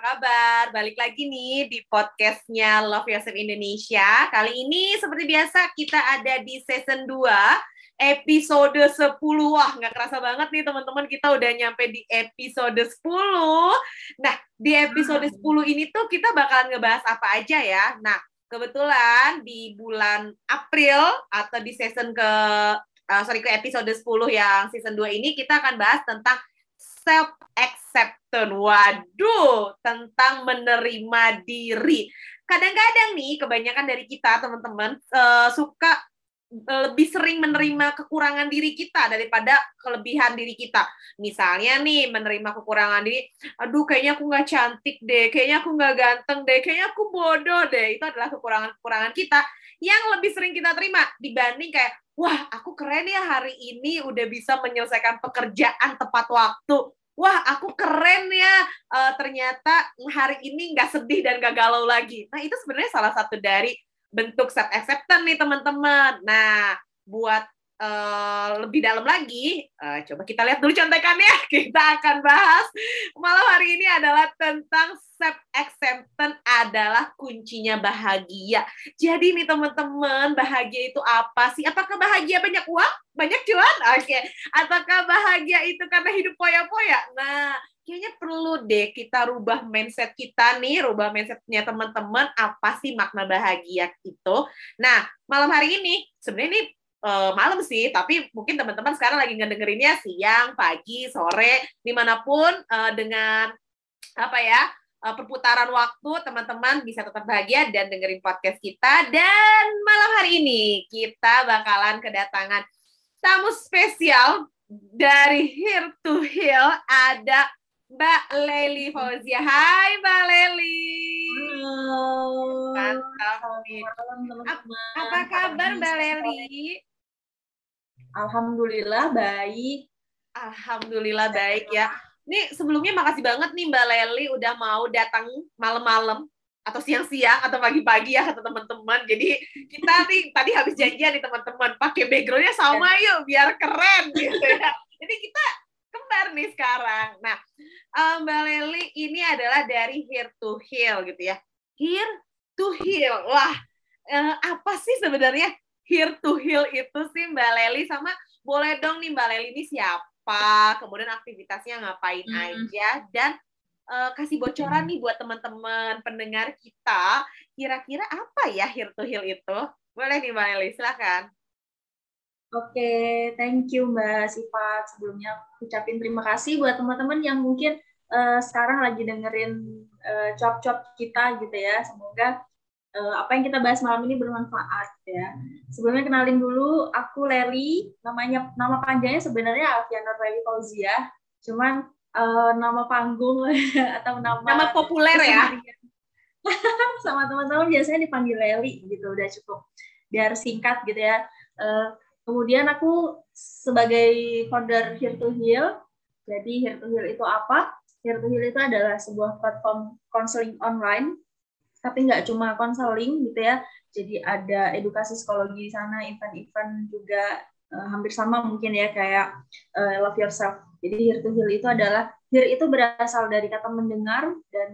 kabar? Balik lagi nih di podcastnya Love Yourself Indonesia. Kali ini seperti biasa kita ada di season 2, episode 10. Wah, nggak kerasa banget nih teman-teman, kita udah nyampe di episode 10. Nah, di episode 10 ini tuh kita bakalan ngebahas apa aja ya. Nah, kebetulan di bulan April atau di season ke uh, sorry ke episode 10 yang season 2 ini kita akan bahas tentang self acceptance. Waduh, tentang menerima diri. Kadang-kadang nih kebanyakan dari kita teman-teman uh, suka lebih sering menerima kekurangan diri kita daripada kelebihan diri kita. Misalnya nih, menerima kekurangan diri, aduh kayaknya aku nggak cantik deh, kayaknya aku nggak ganteng deh, kayaknya aku bodoh deh. Itu adalah kekurangan-kekurangan kita yang lebih sering kita terima dibanding kayak, wah aku keren ya hari ini udah bisa menyelesaikan pekerjaan tepat waktu. Wah, aku keren ya. Uh, ternyata hari ini nggak sedih dan nggak galau lagi. Nah, itu sebenarnya salah satu dari bentuk self acceptance nih teman-teman. Nah, buat uh, lebih dalam lagi, uh, coba kita lihat dulu contekannya. Kita akan bahas malam hari ini adalah tentang self acceptance adalah kuncinya bahagia. Jadi nih teman-teman, bahagia itu apa sih? Apakah bahagia banyak uang? Banyak cuan? Oke. Okay. Ataukah bahagia itu karena hidup poya-poya? Nah, kayaknya perlu deh kita rubah mindset kita nih, rubah mindsetnya teman-teman, apa sih makna bahagia itu. Nah, malam hari ini, sebenarnya ini uh, malam sih, tapi mungkin teman-teman sekarang lagi ngedengerinnya siang, pagi, sore, di mana pun uh, dengan apa ya, uh, perputaran waktu, teman-teman bisa tetap bahagia dan dengerin podcast kita. Dan malam hari ini kita bakalan kedatangan tamu spesial dari Here to Heal ada Mbak Leli Fauzia. Hai Mbak Leli. Halo. Mantap nih. Apa kabar Mbak Leli? Alhamdulillah baik. Alhamdulillah baik ya. Nih sebelumnya makasih banget nih Mbak Leli udah mau datang malam-malam atau siang-siang atau pagi-pagi ya kata teman-teman. Jadi kita nih tadi habis janjian nih teman-teman pakai backgroundnya sama ya. yuk biar keren gitu ya. Jadi kita kembar nih sekarang. Nah, uh, Mbak Leli ini adalah dari Here to Heal gitu ya. Here to Heal. Wah, uh, apa sih sebenarnya Here to Heal itu sih Mbak Leli sama boleh dong nih Mbak Leli ini siapa, kemudian aktivitasnya ngapain hmm. aja dan uh, kasih bocoran nih buat teman-teman pendengar kita, kira-kira apa ya Here to Heal itu? Boleh nih Mbak Leli, silakan. Oke, okay, thank you Mbak Sifat. Sebelumnya ucapin terima kasih buat teman-teman yang mungkin uh, sekarang lagi dengerin uh, cop-cop kita gitu ya. Semoga uh, apa yang kita bahas malam ini bermanfaat ya. Sebelumnya kenalin dulu, aku Leli. Namanya nama panjangnya sebenarnya Alfianur Leli Fauzia. Cuman uh, nama panggung atau nama nama populer ya. sama teman-teman biasanya dipanggil Leli gitu udah cukup biar singkat gitu ya. Uh, Kemudian aku sebagai founder Here to Heal. Jadi Here to Heal itu apa? Here to Heal itu adalah sebuah platform counseling online, tapi nggak cuma counseling gitu ya. Jadi ada edukasi psikologi di sana, event-event juga uh, hampir sama mungkin ya kayak uh, Love Yourself. Jadi Here to Heal itu adalah Heal itu berasal dari kata mendengar dan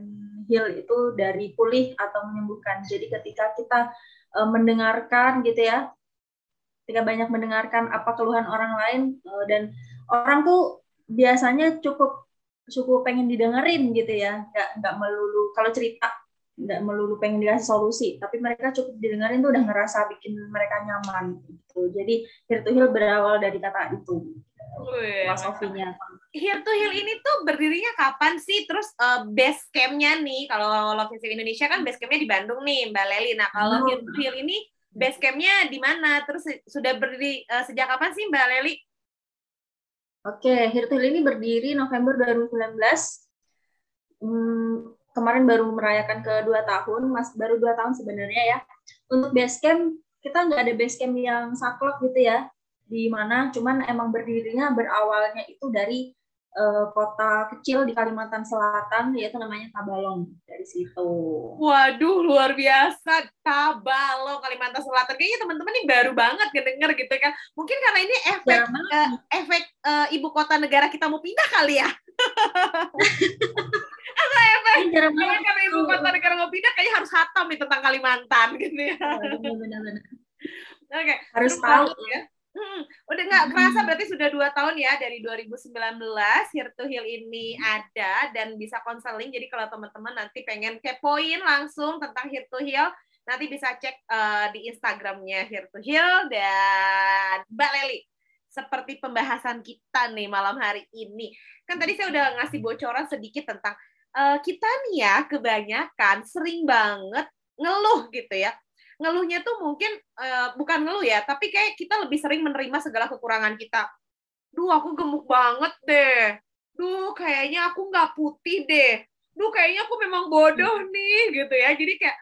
heal itu dari pulih atau menyembuhkan. Jadi ketika kita uh, mendengarkan gitu ya ketika banyak mendengarkan apa keluhan orang lain uh, dan orang tuh biasanya cukup cukup pengen didengerin gitu ya nggak nggak melulu kalau cerita nggak melulu pengen dikasih solusi tapi mereka cukup didengerin tuh udah ngerasa bikin mereka nyaman gitu jadi here to heal berawal dari kata itu filosofinya Here to Heal ini tuh berdirinya kapan sih? Terus uh, base campnya nih, kalau Love Indonesia kan base campnya di Bandung nih, Mbak Leli. Nah, kalau oh. Here to Heal ini base campnya di mana? Terus sudah berdiri uh, sejak kapan sih Mbak Leli? Oke, Hirtul ini berdiri November 2019. Hmm, kemarin baru merayakan ke dua tahun, mas baru dua tahun sebenarnya ya. Untuk base camp kita nggak ada base camp yang saklek gitu ya, di mana cuman emang berdirinya berawalnya itu dari uh, kota kecil di Kalimantan Selatan yaitu namanya Tabalong dari situ. Waduh luar biasa Tabalong Kalimantan Selatan kayaknya teman-teman ini baru banget kedenger gitu kan. Mungkin karena ini efek uh, efek uh, ibu kota negara kita mau pindah kali ya. Eh, jarang banget. Karena ibu kota negara mau pindah, kayaknya harus hatam nih tentang Kalimantan gitu ya. Benar-benar. Oke. Okay. Harus tahu ya. Hmm, udah nggak kerasa berarti sudah dua tahun ya dari 2019 Here to Heal ini ada dan bisa konseling. Jadi kalau teman-teman nanti pengen kepoin langsung tentang Here to Heal, nanti bisa cek uh, di Instagramnya Here to Heal dan Mbak Leli. Seperti pembahasan kita nih malam hari ini. Kan tadi saya udah ngasih bocoran sedikit tentang uh, kita nih ya kebanyakan sering banget ngeluh gitu ya ngeluhnya tuh mungkin uh, bukan ngeluh ya, tapi kayak kita lebih sering menerima segala kekurangan kita. Duh, aku gemuk banget deh. Duh, kayaknya aku nggak putih deh. Duh, kayaknya aku memang bodoh hmm. nih, gitu ya. Jadi kayak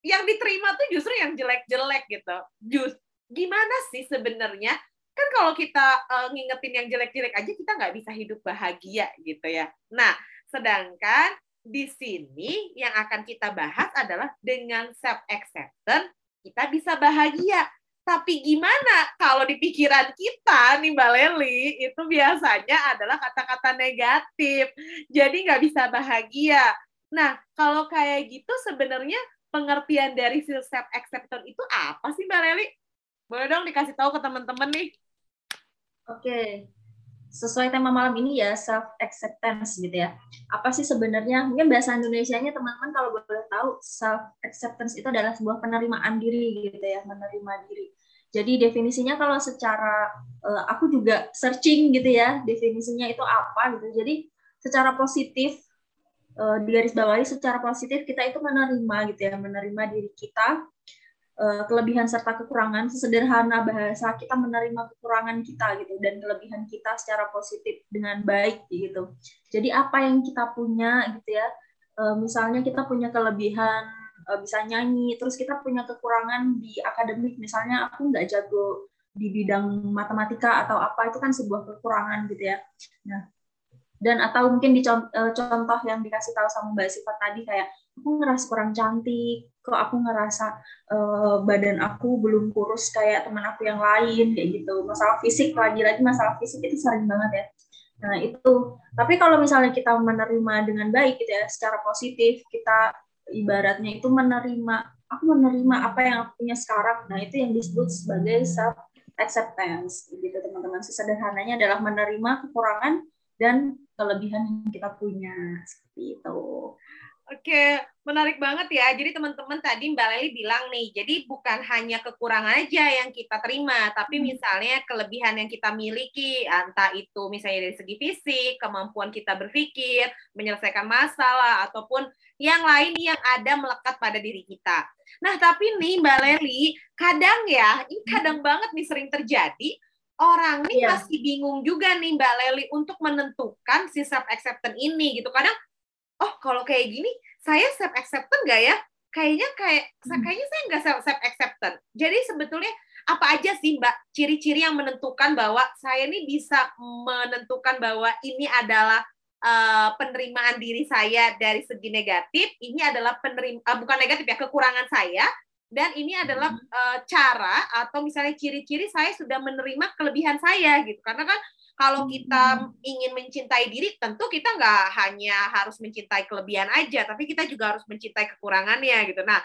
yang diterima tuh justru yang jelek-jelek gitu. Just gimana sih sebenarnya? Kan kalau kita uh, ngingetin yang jelek-jelek aja, kita nggak bisa hidup bahagia gitu ya. Nah, sedangkan di sini yang akan kita bahas adalah dengan self acceptance kita bisa bahagia. Tapi gimana kalau di pikiran kita nih Mbak Leli itu biasanya adalah kata-kata negatif. Jadi nggak bisa bahagia. Nah, kalau kayak gitu sebenarnya pengertian dari self acceptance itu apa sih Mbak Leli? Boleh dong dikasih tahu ke teman-teman nih. Oke, sesuai tema malam ini ya self acceptance gitu ya. Apa sih sebenarnya mungkin bahasa Indonesia-nya teman-teman kalau boleh tahu self acceptance itu adalah sebuah penerimaan diri gitu ya, menerima diri. Jadi definisinya kalau secara uh, aku juga searching gitu ya, definisinya itu apa gitu. Jadi secara positif uh, di garis bawahi secara positif kita itu menerima gitu ya, menerima diri kita Eh, kelebihan serta kekurangan sesederhana bahasa kita menerima kekurangan kita gitu dan kelebihan kita secara positif dengan baik gitu. Jadi apa yang kita punya gitu ya uh, misalnya kita punya kelebihan uh, bisa nyanyi terus kita punya kekurangan di akademik misalnya aku nggak jago di bidang matematika atau apa itu kan sebuah kekurangan gitu ya. Nah dan atau mungkin di contoh yang dikasih tahu sama Mbak Sifat tadi kayak aku ngerasa kurang cantik kok aku ngerasa uh, badan aku belum kurus kayak teman aku yang lain kayak gitu. Masalah fisik lagi-lagi masalah fisik itu sering banget ya. Nah itu. Tapi kalau misalnya kita menerima dengan baik gitu ya secara positif kita ibaratnya itu menerima aku menerima apa yang aku punya sekarang nah itu yang disebut sebagai self acceptance gitu teman-teman. Sesederhananya adalah menerima kekurangan dan kelebihan yang kita punya seperti itu Oke, menarik banget ya. Jadi teman-teman tadi Mbak Leli bilang nih, jadi bukan hanya kekurangan aja yang kita terima, tapi hmm. misalnya kelebihan yang kita miliki, entah itu misalnya dari segi fisik, kemampuan kita berpikir, menyelesaikan masalah, ataupun yang lain yang ada melekat pada diri kita. Nah, tapi nih Mbak Leli, kadang ya, ini hmm. kadang banget nih sering terjadi, orang nih yeah. masih bingung juga nih Mbak Leli untuk menentukan si self acceptance ini gitu. Kadang oh kalau kayak gini saya self acceptance nggak ya? Kayaknya kayak hmm. kayaknya saya nggak self acceptance jadi sebetulnya apa aja sih mbak ciri-ciri yang menentukan bahwa saya ini bisa menentukan bahwa ini adalah uh, penerimaan diri saya dari segi negatif ini adalah penerima uh, bukan negatif ya kekurangan saya dan ini adalah uh, cara atau misalnya ciri-ciri saya sudah menerima kelebihan saya gitu. Karena kan kalau kita ingin mencintai diri, tentu kita nggak hanya harus mencintai kelebihan aja, tapi kita juga harus mencintai kekurangannya gitu. Nah,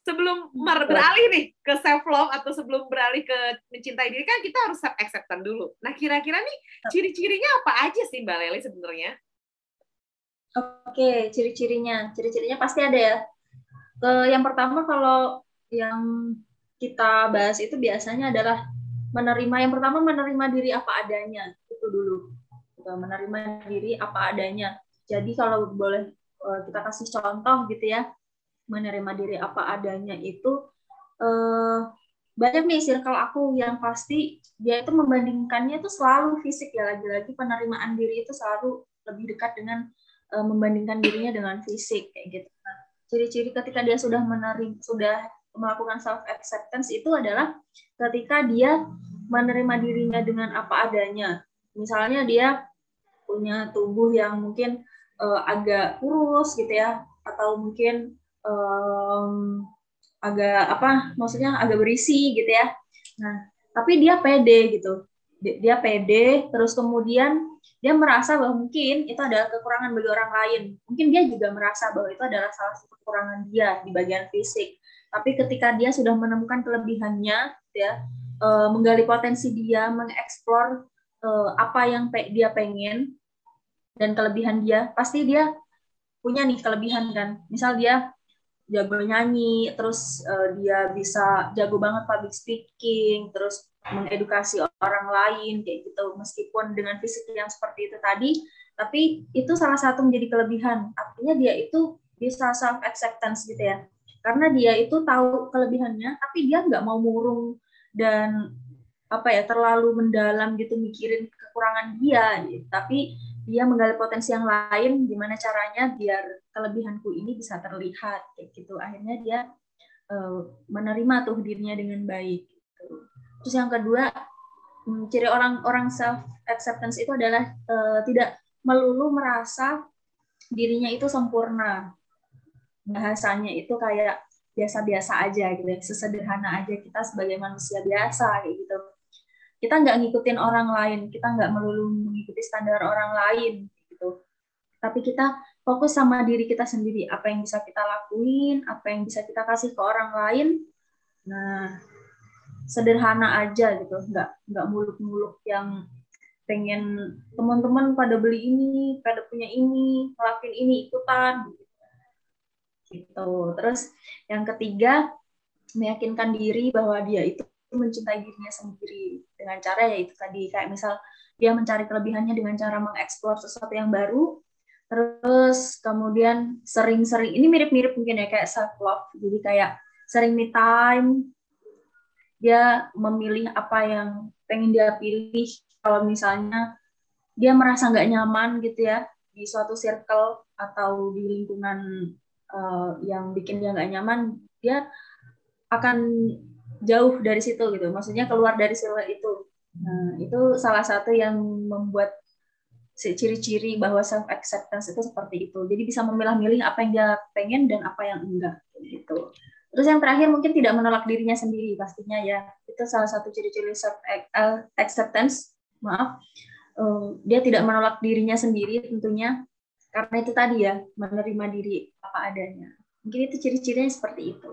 sebelum beralih nih ke self love atau sebelum beralih ke mencintai diri kan kita harus self acceptance dulu. Nah, kira-kira nih ciri-cirinya apa aja sih Mbak Leli sebenarnya? Oke, ciri-cirinya. Ciri-cirinya pasti ada ya. Ke yang pertama kalau yang kita bahas itu biasanya adalah menerima yang pertama menerima diri apa adanya dulu gitu, menerima diri apa adanya. Jadi kalau boleh eh, kita kasih contoh gitu ya menerima diri apa adanya itu eh, banyak nih circle aku yang pasti dia itu membandingkannya itu selalu fisik ya. Lagi-lagi penerimaan diri itu selalu lebih dekat dengan uh, membandingkan dirinya dengan fisik kayak gitu. Nah, ciri-ciri ketika dia sudah menerima sudah melakukan self acceptance itu adalah ketika dia menerima dirinya dengan apa adanya misalnya dia punya tubuh yang mungkin uh, agak kurus gitu ya atau mungkin um, agak apa maksudnya agak berisi gitu ya. Nah tapi dia pede gitu. Dia pede terus kemudian dia merasa bahwa mungkin itu adalah kekurangan bagi orang lain. Mungkin dia juga merasa bahwa itu adalah salah satu kekurangan dia di bagian fisik. Tapi ketika dia sudah menemukan kelebihannya ya uh, menggali potensi dia mengeksplor uh, apa yang pe dia pengen dan kelebihan dia. Pasti dia punya nih kelebihan kan. Misal dia jago nyanyi terus uh, dia bisa jago banget public speaking terus mengedukasi orang lain kayak gitu. Meskipun dengan fisik yang seperti itu tadi tapi itu salah satu menjadi kelebihan. Artinya dia itu bisa self acceptance gitu ya. Karena dia itu tahu kelebihannya tapi dia nggak mau murung dan apa ya terlalu mendalam gitu mikirin kekurangan dia gitu. tapi dia menggali potensi yang lain gimana caranya biar kelebihanku ini bisa terlihat kayak gitu akhirnya dia uh, menerima tuh dirinya dengan baik gitu. Terus yang kedua, hmm, ciri orang-orang self acceptance itu adalah uh, tidak melulu merasa dirinya itu sempurna. Bahasanya itu kayak biasa-biasa aja gitu, ya, sesederhana aja kita sebagai manusia biasa kayak gitu. Kita nggak ngikutin orang lain, kita nggak melulu mengikuti standar orang lain gitu. Tapi kita fokus sama diri kita sendiri, apa yang bisa kita lakuin, apa yang bisa kita kasih ke orang lain. Nah, sederhana aja gitu nggak nggak muluk-muluk yang pengen teman-teman pada beli ini pada punya ini ngelakuin ini ikutan gitu terus yang ketiga meyakinkan diri bahwa dia itu mencintai dirinya sendiri dengan cara ya itu tadi. Kayak misal dia mencari kelebihannya dengan cara mengeksplor sesuatu yang baru terus kemudian sering-sering ini mirip-mirip mungkin ya kayak self love jadi kayak sering me time dia memilih apa yang pengen dia pilih. Kalau misalnya dia merasa nggak nyaman gitu ya di suatu circle atau di lingkungan uh, yang bikin dia nggak nyaman dia akan jauh dari situ gitu maksudnya keluar dari circle itu nah itu salah satu yang membuat ciri-ciri bahwa self acceptance itu seperti itu jadi bisa memilah-milih apa yang dia pengen dan apa yang enggak gitu Terus yang terakhir mungkin tidak menolak dirinya sendiri pastinya ya. Itu salah satu ciri-ciri self acceptance. Maaf. Uh, dia tidak menolak dirinya sendiri tentunya karena itu tadi ya menerima diri apa adanya. Mungkin itu ciri-cirinya seperti itu.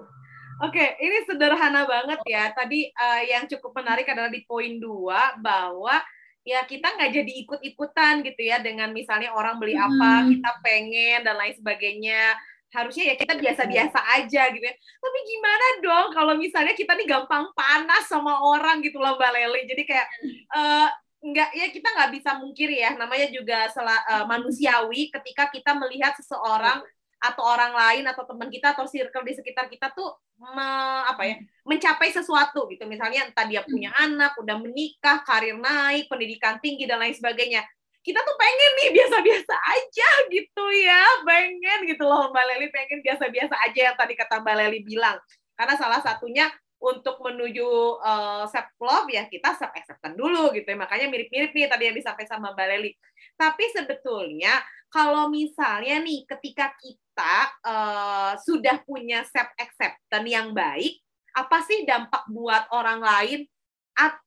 Oke, ini sederhana banget ya. Tadi uh, yang cukup menarik adalah di poin dua bahwa ya kita nggak jadi ikut-ikutan gitu ya dengan misalnya orang beli apa, hmm. kita pengen dan lain sebagainya harusnya ya kita biasa-biasa aja gitu ya. Tapi gimana dong kalau misalnya kita nih gampang panas sama orang gitu loh Mbak Leli. Jadi kayak uh, nggak ya kita nggak bisa mungkir ya namanya juga sel, uh, manusiawi ketika kita melihat seseorang atau orang lain atau teman kita atau circle di sekitar kita tuh me, apa ya mencapai sesuatu gitu. Misalnya entah dia punya anak udah menikah karir naik pendidikan tinggi dan lain sebagainya. Kita tuh pengen nih biasa-biasa aja gitu ya pengen gitu loh. Mbak Leli pengen biasa-biasa aja yang tadi kata Mbak Leli bilang. Karena salah satunya untuk menuju uh, self love ya kita self acceptance dulu gitu ya. Makanya mirip-mirip nih tadi yang disampaikan sama Mbak Leli. Tapi sebetulnya kalau misalnya nih ketika kita uh, sudah punya self acceptance yang baik apa sih dampak buat orang lain?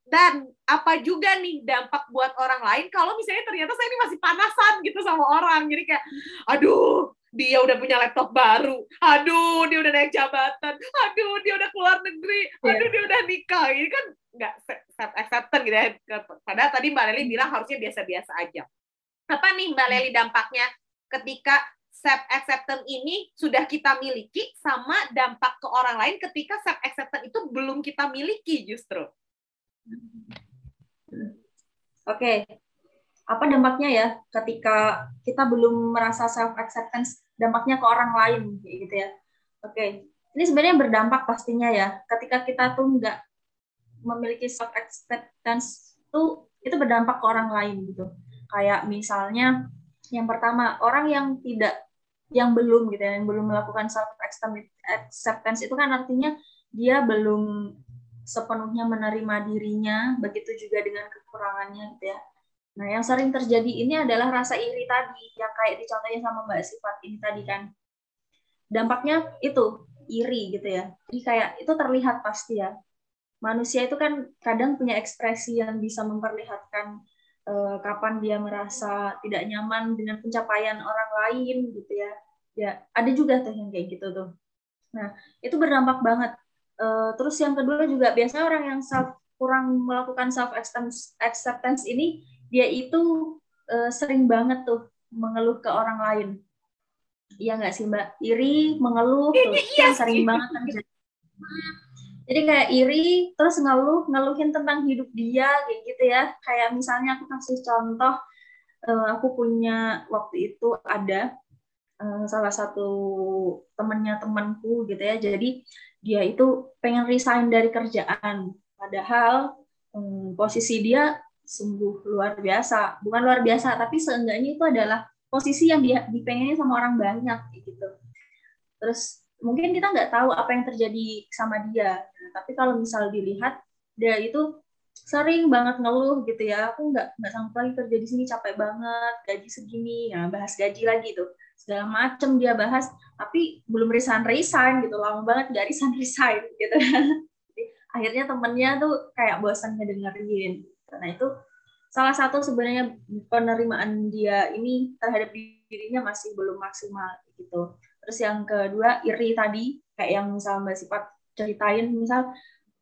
Dan apa juga nih dampak buat orang lain kalau misalnya ternyata saya ini masih panasan gitu sama orang? Jadi kayak aduh dia udah punya laptop baru. Aduh dia udah naik jabatan. Aduh dia udah keluar negeri. Iya. aduh dia udah nikah. Ini kan nggak self acceptance gitu ya. Padahal tadi mbak Leli bilang harusnya biasa-biasa aja apa nih mbak Leli dampaknya ketika self acceptance ini sudah kita miliki sama dampak ke orang lain ketika self acceptance itu belum kita miliki justru? Oke, apa dampaknya ya ketika kita belum merasa self acceptance dampaknya ke orang lain gitu ya? Oke. Ini sebenarnya berdampak pastinya ya. Ketika kita tuh nggak memiliki self acceptance tuh itu berdampak ke orang lain gitu kayak misalnya yang pertama orang yang tidak yang belum gitu ya yang belum melakukan self acceptance itu kan artinya dia belum sepenuhnya menerima dirinya, begitu juga dengan kekurangannya gitu ya. Nah, yang sering terjadi ini adalah rasa iri tadi, yang kayak dicontohnya sama Mbak Sifat ini tadi kan. Dampaknya itu, iri gitu ya. Jadi kayak itu terlihat pasti ya. manusia itu kan kadang punya ekspresi yang bisa memperlihatkan uh, kapan dia merasa tidak nyaman dengan pencapaian orang lain gitu ya. Ya ada juga tuh yang kayak gitu tuh. Nah itu berdampak banget. Uh, terus yang kedua juga biasanya orang yang self kurang melakukan self acceptance acceptance ini dia itu uh, sering banget tuh mengeluh ke orang lain. Iya nggak sih mbak? Iri mengeluh tuh. Iya, yang sering banget terjadi jadi kayak iri terus ngeluh ngeluhin tentang hidup dia kayak gitu ya. Kayak misalnya aku kasih contoh uh, aku punya waktu itu ada uh, salah satu temennya temanku gitu ya. Jadi dia itu pengen resign dari kerjaan. Padahal um, posisi dia sungguh luar biasa. Bukan luar biasa tapi seenggaknya itu adalah posisi yang dia dipengenin sama orang banyak gitu. Terus mungkin kita nggak tahu apa yang terjadi sama dia tapi kalau misal dilihat dia itu sering banget ngeluh gitu ya. Aku nggak nggak sanggup lagi kerja di sini capek banget gaji segini ya bahas gaji lagi tuh segala macem dia bahas tapi belum resign resign gitu. Lama banget nggak resign resign gitu akhirnya temennya tuh kayak bosan ngedengerin. Karena itu salah satu sebenarnya penerimaan dia ini terhadap dirinya masih belum maksimal gitu. Terus yang kedua iri tadi kayak yang misal Mbak Sifat ceritain misal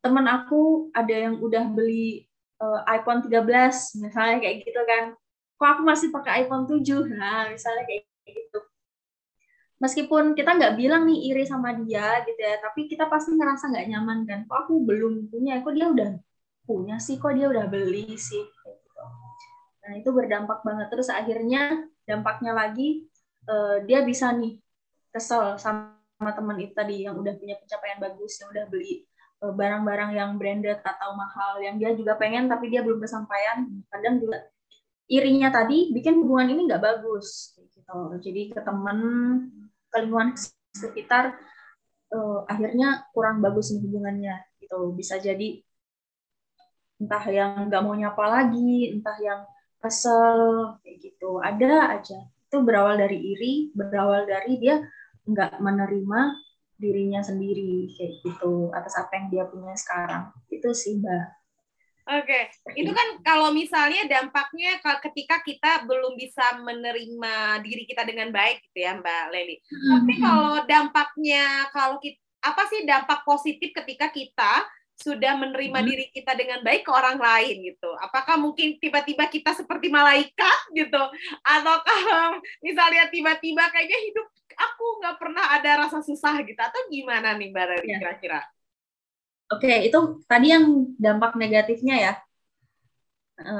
teman aku ada yang udah beli uh, iPhone 13 misalnya kayak gitu kan. Kok aku masih pakai iPhone 7? Nah, misalnya kayak gitu. Meskipun kita nggak bilang nih iri sama dia gitu ya, tapi kita pasti ngerasa nggak nyaman kan. Kok aku belum punya, kok dia udah punya sih, kok dia udah beli sih. Nah itu berdampak banget. Terus akhirnya dampaknya lagi uh, dia bisa nih kesel sama teman itu tadi yang udah punya pencapaian bagus, yang udah beli eh, barang-barang yang branded atau mahal yang dia juga pengen tapi dia belum kesampaian. Kadang juga irinya tadi bikin hubungan ini nggak bagus gitu. Jadi ke teman, ke lingkungan sekitar uh, akhirnya kurang bagus nih hubungannya gitu. Bisa jadi entah yang nggak mau nyapa lagi, entah yang kesel kayak gitu. Ada aja. Itu berawal dari iri, berawal dari dia nggak menerima dirinya sendiri kayak gitu atas apa yang dia punya sekarang itu sih mbak Oke, okay. itu kan kalau misalnya dampaknya ketika kita belum bisa menerima diri kita dengan baik gitu ya Mbak Leli. Hmm. Tapi kalau dampaknya kalau kita apa sih dampak positif ketika kita sudah menerima hmm. diri kita dengan baik ke orang lain gitu. Apakah mungkin tiba-tiba kita seperti malaikat gitu atau kalau misalnya tiba-tiba kayaknya hidup aku nggak pernah ada rasa susah gitu atau gimana nih Mbak Rari ya. kira-kira? Oke, itu tadi yang dampak negatifnya ya.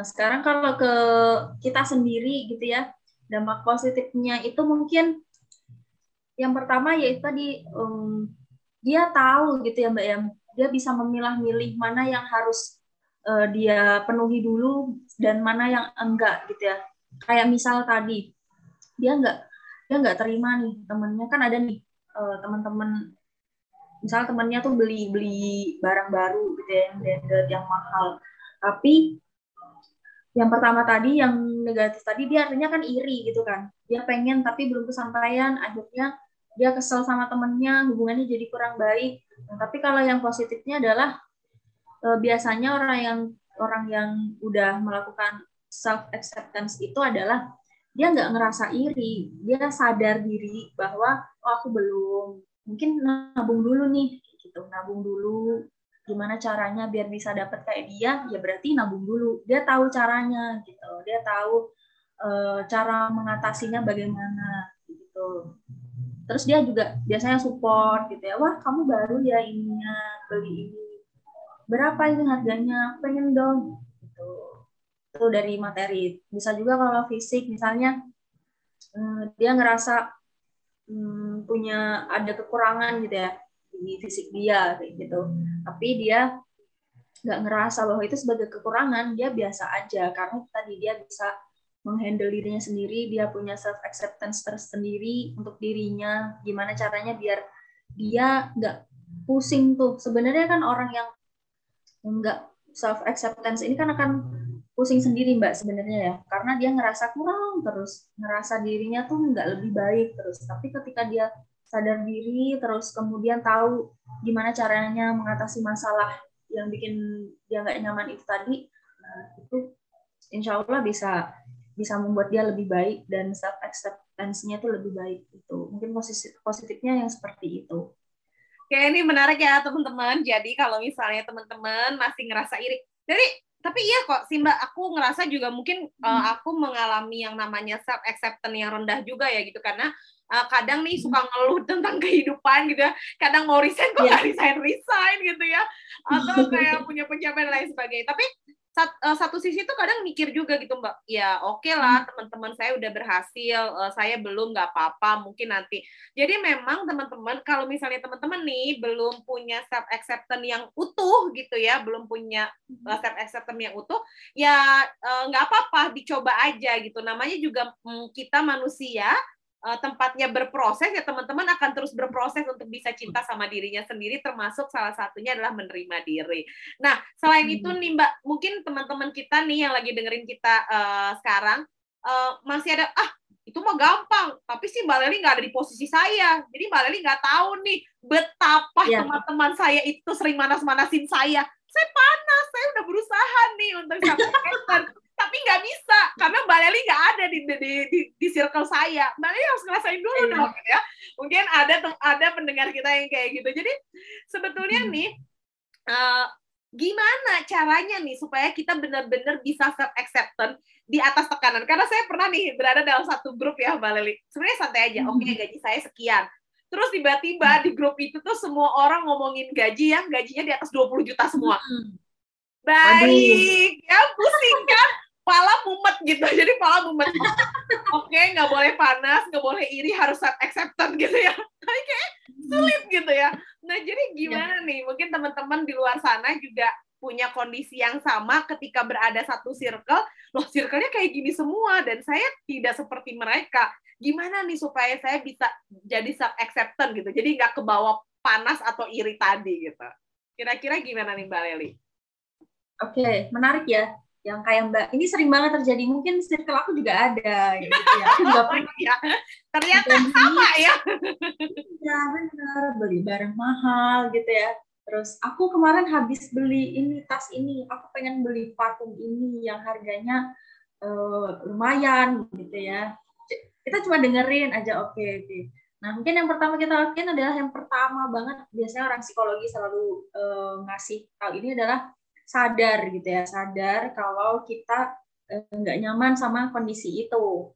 Sekarang kalau ke kita sendiri gitu ya, dampak positifnya itu mungkin yang pertama yaitu tadi um, dia tahu gitu ya Mbak ya, dia bisa memilah-milih mana yang harus uh, dia penuhi dulu dan mana yang enggak gitu ya. Kayak misal tadi dia enggak dia nggak terima nih temennya. Kan ada nih uh, teman-teman misal temennya tuh beli beli barang baru gitu ya yang yang mahal. Tapi yang pertama tadi yang negatif tadi dia artinya kan iri gitu kan. Dia pengen tapi belum kesampaian. Akhirnya dia kesel sama temennya hubungannya jadi kurang baik. Nah, tapi kalau yang positifnya adalah e, biasanya orang yang orang yang udah melakukan self acceptance itu adalah dia nggak ngerasa iri. Dia sadar diri bahwa oh aku belum. Mungkin nabung dulu nih gitu. Nabung dulu. Gimana caranya biar bisa dapat kayak dia? Ya berarti nabung dulu. Dia tahu caranya gitu. Dia tahu e, cara mengatasinya bagaimana gitu. Terus dia juga biasanya support gitu ya. Wah kamu baru ya ininya beli ini. Berapa ini harganya? Pengen dong itu dari materi. Bisa juga kalau fisik misalnya hmm, dia ngerasa hmm, punya ada kekurangan gitu ya di fisik dia kayak gitu. Tapi dia nggak ngerasa bahwa itu sebagai kekurangan, dia biasa aja karena tadi dia bisa menghandle dirinya sendiri, dia punya self acceptance tersendiri untuk dirinya. Gimana caranya biar dia nggak pusing tuh. Sebenarnya kan orang yang nggak self acceptance ini kan akan pusing sendiri mbak sebenarnya ya. Karena dia ngerasa kurang terus ngerasa dirinya tuh nggak lebih baik terus. Tapi ketika dia sadar diri terus kemudian tahu gimana caranya mengatasi masalah yang bikin dia nggak nyaman itu tadi nah itu insya Allah bisa bisa membuat dia lebih baik dan self acceptance-nya itu lebih baik itu mungkin positif positifnya yang seperti itu. Oke, ini menarik ya teman-teman. Jadi kalau misalnya teman-teman masih ngerasa iri, dari tapi iya kok sih mbak, aku ngerasa juga mungkin uh, aku mengalami yang namanya self acceptance yang rendah juga ya gitu karena uh, kadang nih suka ngeluh tentang kehidupan gitu ya. Kadang mau resign kok yeah. resign resign gitu ya. Atau kayak punya pencapaian lain sebagainya. Tapi sat, uh, satu sisi tuh kadang mikir juga gitu mbak. Ya oke okay lah hmm. teman-teman saya udah berhasil uh, saya belum nggak apa-apa mungkin nanti. Jadi memang teman-teman kalau misalnya teman-teman nih belum punya self acceptance yang utuh gitu ya belum punya uh, self acceptance yang utuh ya nggak uh, apa-apa dicoba aja gitu. Namanya juga um, kita manusia uh, tempatnya berproses ya teman-teman akan terus berproses untuk bisa cinta sama dirinya sendiri termasuk salah satunya adalah menerima diri. Nah, selain hmm. itu nih Mbak, mungkin teman-teman kita nih yang lagi dengerin kita uh, sekarang uh, masih ada ah itu mah gampang, tapi sih Mbak Leli nggak ada di posisi saya. Jadi Mbak Leli nggak tahu nih betapa ya. teman-teman saya itu sering manas-manasin saya. Saya panas, saya udah berusaha nih untuk sampai Leli nggak ada di, di, di, di circle saya. Mbak Leli harus ngerasain dulu yeah. dong ya. Mungkin ada ada pendengar kita yang kayak gitu. Jadi sebetulnya hmm. nih uh, gimana caranya nih supaya kita benar-benar bisa self acceptance di atas tekanan? Karena saya pernah nih berada dalam satu grup ya Mbak Leli. Sebenarnya santai aja. Hmm. Oke, okay, gaji saya sekian. Terus tiba-tiba di grup itu tuh semua orang ngomongin gaji yang gajinya di atas 20 juta semua. Hmm. Baik, Aduh. ya pusing kan? Pala mumet gitu, jadi pala mumet. Oke, nggak boleh panas, nggak boleh iri, harus acceptance gitu ya. Tapi kayak sulit gitu ya. Nah, jadi gimana ya. nih? Mungkin teman-teman di luar sana juga punya kondisi yang sama ketika berada satu circle, loh circle-nya kayak gini semua dan saya tidak seperti mereka. Gimana nih supaya saya bisa jadi self acceptance gitu. Jadi nggak kebawa panas atau iri tadi gitu. Kira-kira gimana nih Mbak Leli? Oke, okay, menarik ya. Yang kayak Mbak, ini sering banget terjadi. Mungkin circle aku juga ada, gitu ya. Aku juga pernah. ya. Ternyata Jadi, sama ya. Ya benar, beli barang mahal gitu ya. Terus aku kemarin habis beli ini tas ini, aku pengen beli parfum ini yang harganya uh, lumayan gitu ya. Kita cuma dengerin aja, oke okay, oke. Okay. Nah mungkin yang pertama kita lakukan adalah yang pertama banget biasanya orang psikologi selalu uh, ngasih hal ini adalah sadar gitu ya sadar kalau kita eh, nggak nyaman sama kondisi itu.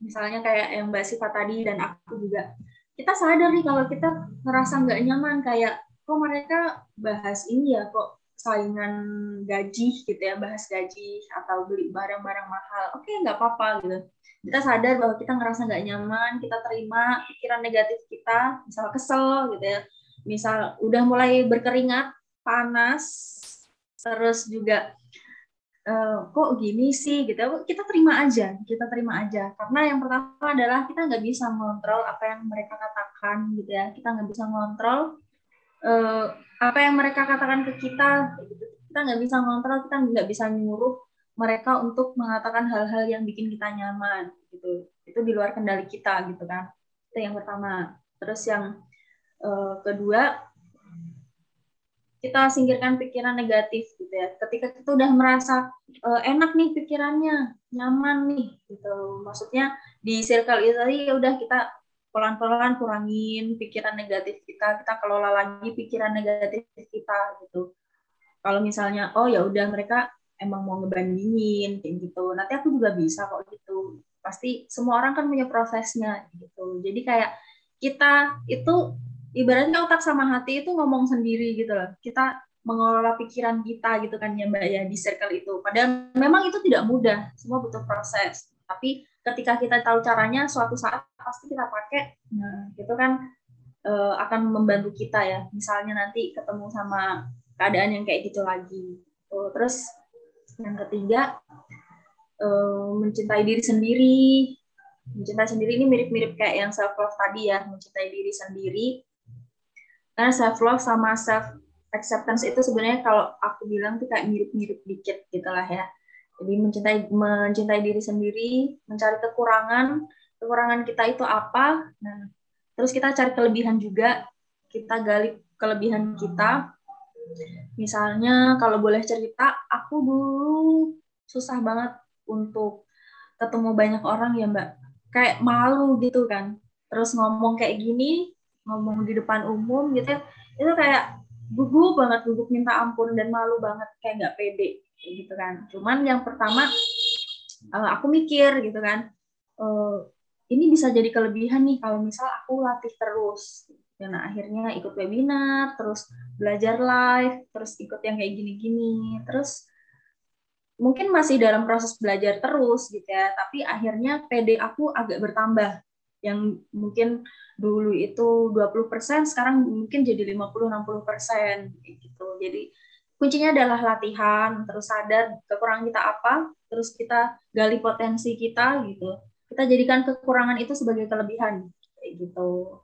Misalnya kayak yang Mbak Siva tadi dan aku juga. Kita sadar nih kalau kita ngerasa nggak nyaman kayak kok mereka bahas ini ya kok saingan gaji gitu ya bahas gaji atau beli barang-barang mahal. Oke okay, nggak apa-apa gitu. Kita sadar bahwa kita ngerasa nggak nyaman kita terima pikiran negatif kita misal kesel gitu ya. Misal udah mulai berkeringat panas terus juga uh, kok gini sih gitu. Kita terima aja kita terima aja. Karena yang pertama adalah kita nggak bisa mengontrol apa yang mereka katakan gitu ya. Kita nggak bisa mengontrol uh, apa yang mereka katakan ke kita kita nggak bisa mengontrol kita nggak bisa nyuruh mereka untuk mengatakan hal-hal yang bikin kita nyaman gitu. Itu di luar kendali kita gitu kan. Itu yang pertama. Terus yang uh, kedua kita singkirkan pikiran negatif gitu ya. Ketika kita udah merasa uh, enak nih pikirannya, nyaman nih gitu. Maksudnya di circle itu tadi ya udah kita pelan-pelan kurangin pikiran negatif kita, kita kelola lagi pikiran negatif kita gitu. Kalau misalnya oh ya udah mereka emang mau ngebandingin kayak gitu. Nanti aku juga bisa kok gitu. Pasti semua orang kan punya prosesnya gitu. Jadi kayak kita itu ibaratnya otak sama hati itu ngomong sendiri gitu loh. Kita mengelola pikiran kita gitu kan ya Mbak ya di circle itu. Padahal memang itu tidak mudah, semua butuh proses. Tapi ketika kita tahu caranya, suatu saat pasti kita pakai, nah itu kan e, akan membantu kita ya. Misalnya nanti ketemu sama keadaan yang kayak gitu lagi. Oh, terus yang ketiga e, mencintai diri sendiri. Mencintai sendiri ini mirip-mirip kayak yang self love tadi ya, mencintai diri sendiri karena self love sama self acceptance itu sebenarnya kalau aku bilang tuh kayak mirip-mirip dikit gitulah ya jadi mencintai mencintai diri sendiri mencari kekurangan kekurangan kita itu apa nah terus kita cari kelebihan juga kita gali kelebihan kita Misalnya kalau boleh cerita, aku dulu susah banget untuk ketemu banyak orang ya Mbak. Kayak malu gitu kan. Terus ngomong kayak gini, ngomong di depan umum gitu ya, itu kayak gugup banget, gugup minta ampun dan malu banget, kayak nggak pede gitu kan. Cuman yang pertama uh, aku mikir gitu kan, uh, ini bisa jadi kelebihan nih kalau misal aku latih terus. Dan akhirnya ikut webinar, terus belajar live, terus ikut yang kayak gini-gini, terus mungkin masih dalam proses belajar terus gitu ya, tapi akhirnya PD aku agak bertambah. Yang mungkin dulu itu 20%, sekarang mungkin jadi 50-60% gitu. Jadi kuncinya adalah latihan, terus sadar kekurangan kita apa, terus kita gali potensi kita gitu. Kita jadikan kekurangan itu sebagai kelebihan gitu.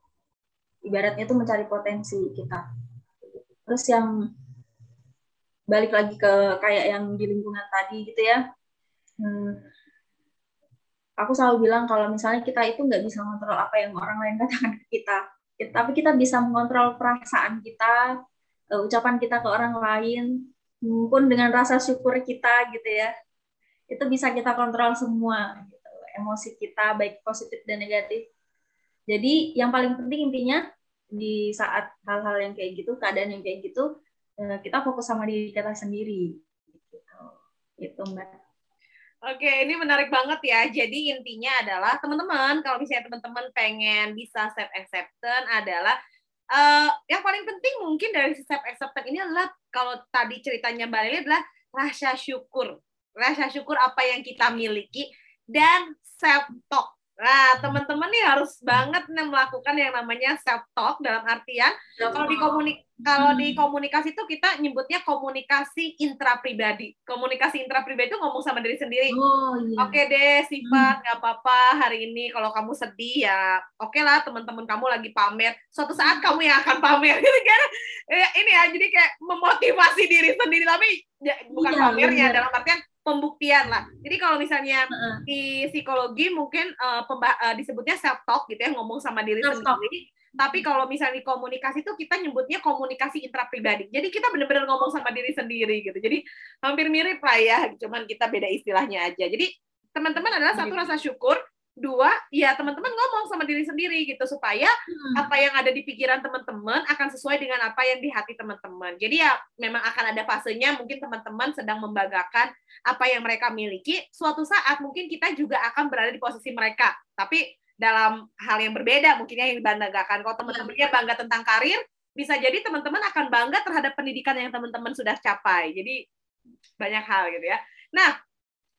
Ibaratnya itu mencari potensi kita. Terus yang balik lagi ke kayak yang di lingkungan tadi gitu ya. Hmm, aku selalu bilang kalau misalnya kita itu nggak bisa mengontrol apa yang orang lain katakan ke kita, tapi kita bisa mengontrol perasaan kita, uh, ucapan kita ke orang lain pun dengan rasa syukur kita gitu ya. Itu bisa kita kontrol semua gitu. emosi kita baik positif dan negatif. Jadi yang paling penting intinya di saat hal-hal yang kayak gitu keadaan yang kayak gitu eh, kita fokus sama diri kita sendiri gitu. Itu mbak Oke, ini menarik banget ya. Jadi intinya adalah teman-teman, kalau misalnya teman-teman pengen bisa self acceptance adalah uh, yang paling penting mungkin dari self acceptance ini adalah kalau tadi ceritanya Mbak Lili adalah rasa syukur. Rasa syukur apa yang kita miliki dan self talk. Nah, teman-teman nih harus banget nih melakukan yang namanya self talk dalam artian kalau di komunik kalau di komunikasi itu kita nyebutnya komunikasi intrapribadi. Komunikasi intrapribadi itu ngomong sama diri sendiri. Oh, iya. Oke deh, sifat nggak apa-apa hari ini kalau kamu sedih ya. Oke lah, teman-teman kamu lagi pamer. Suatu saat kamu yang akan pamer gitu kan. Ini ya, jadi kayak memotivasi diri sendiri tapi ya, bukan iya, pamernya dalam artian pembuktian lah. Jadi kalau misalnya uh-uh. di psikologi mungkin uh, pemba- uh, disebutnya self talk gitu ya ngomong sama diri sendiri. Tapi kalau misalnya komunikasi itu kita nyebutnya komunikasi intrapribadi. Jadi kita benar-benar ngomong sama diri sendiri gitu. Jadi hampir mirip lah ya, cuman kita beda istilahnya aja. Jadi teman-teman adalah satu rasa syukur, dua ya teman-teman ngomong sama diri sendiri gitu supaya hmm. apa yang ada di pikiran teman-teman akan sesuai dengan apa yang di hati teman-teman jadi ya memang akan ada fasenya mungkin teman-teman sedang membanggakan apa yang mereka miliki suatu saat mungkin kita juga akan berada di posisi mereka tapi dalam hal yang berbeda mungkinnya yang dibanggakan kalau teman-temannya bangga tentang karir bisa jadi teman-teman akan bangga terhadap pendidikan yang teman-teman sudah capai jadi banyak hal gitu ya nah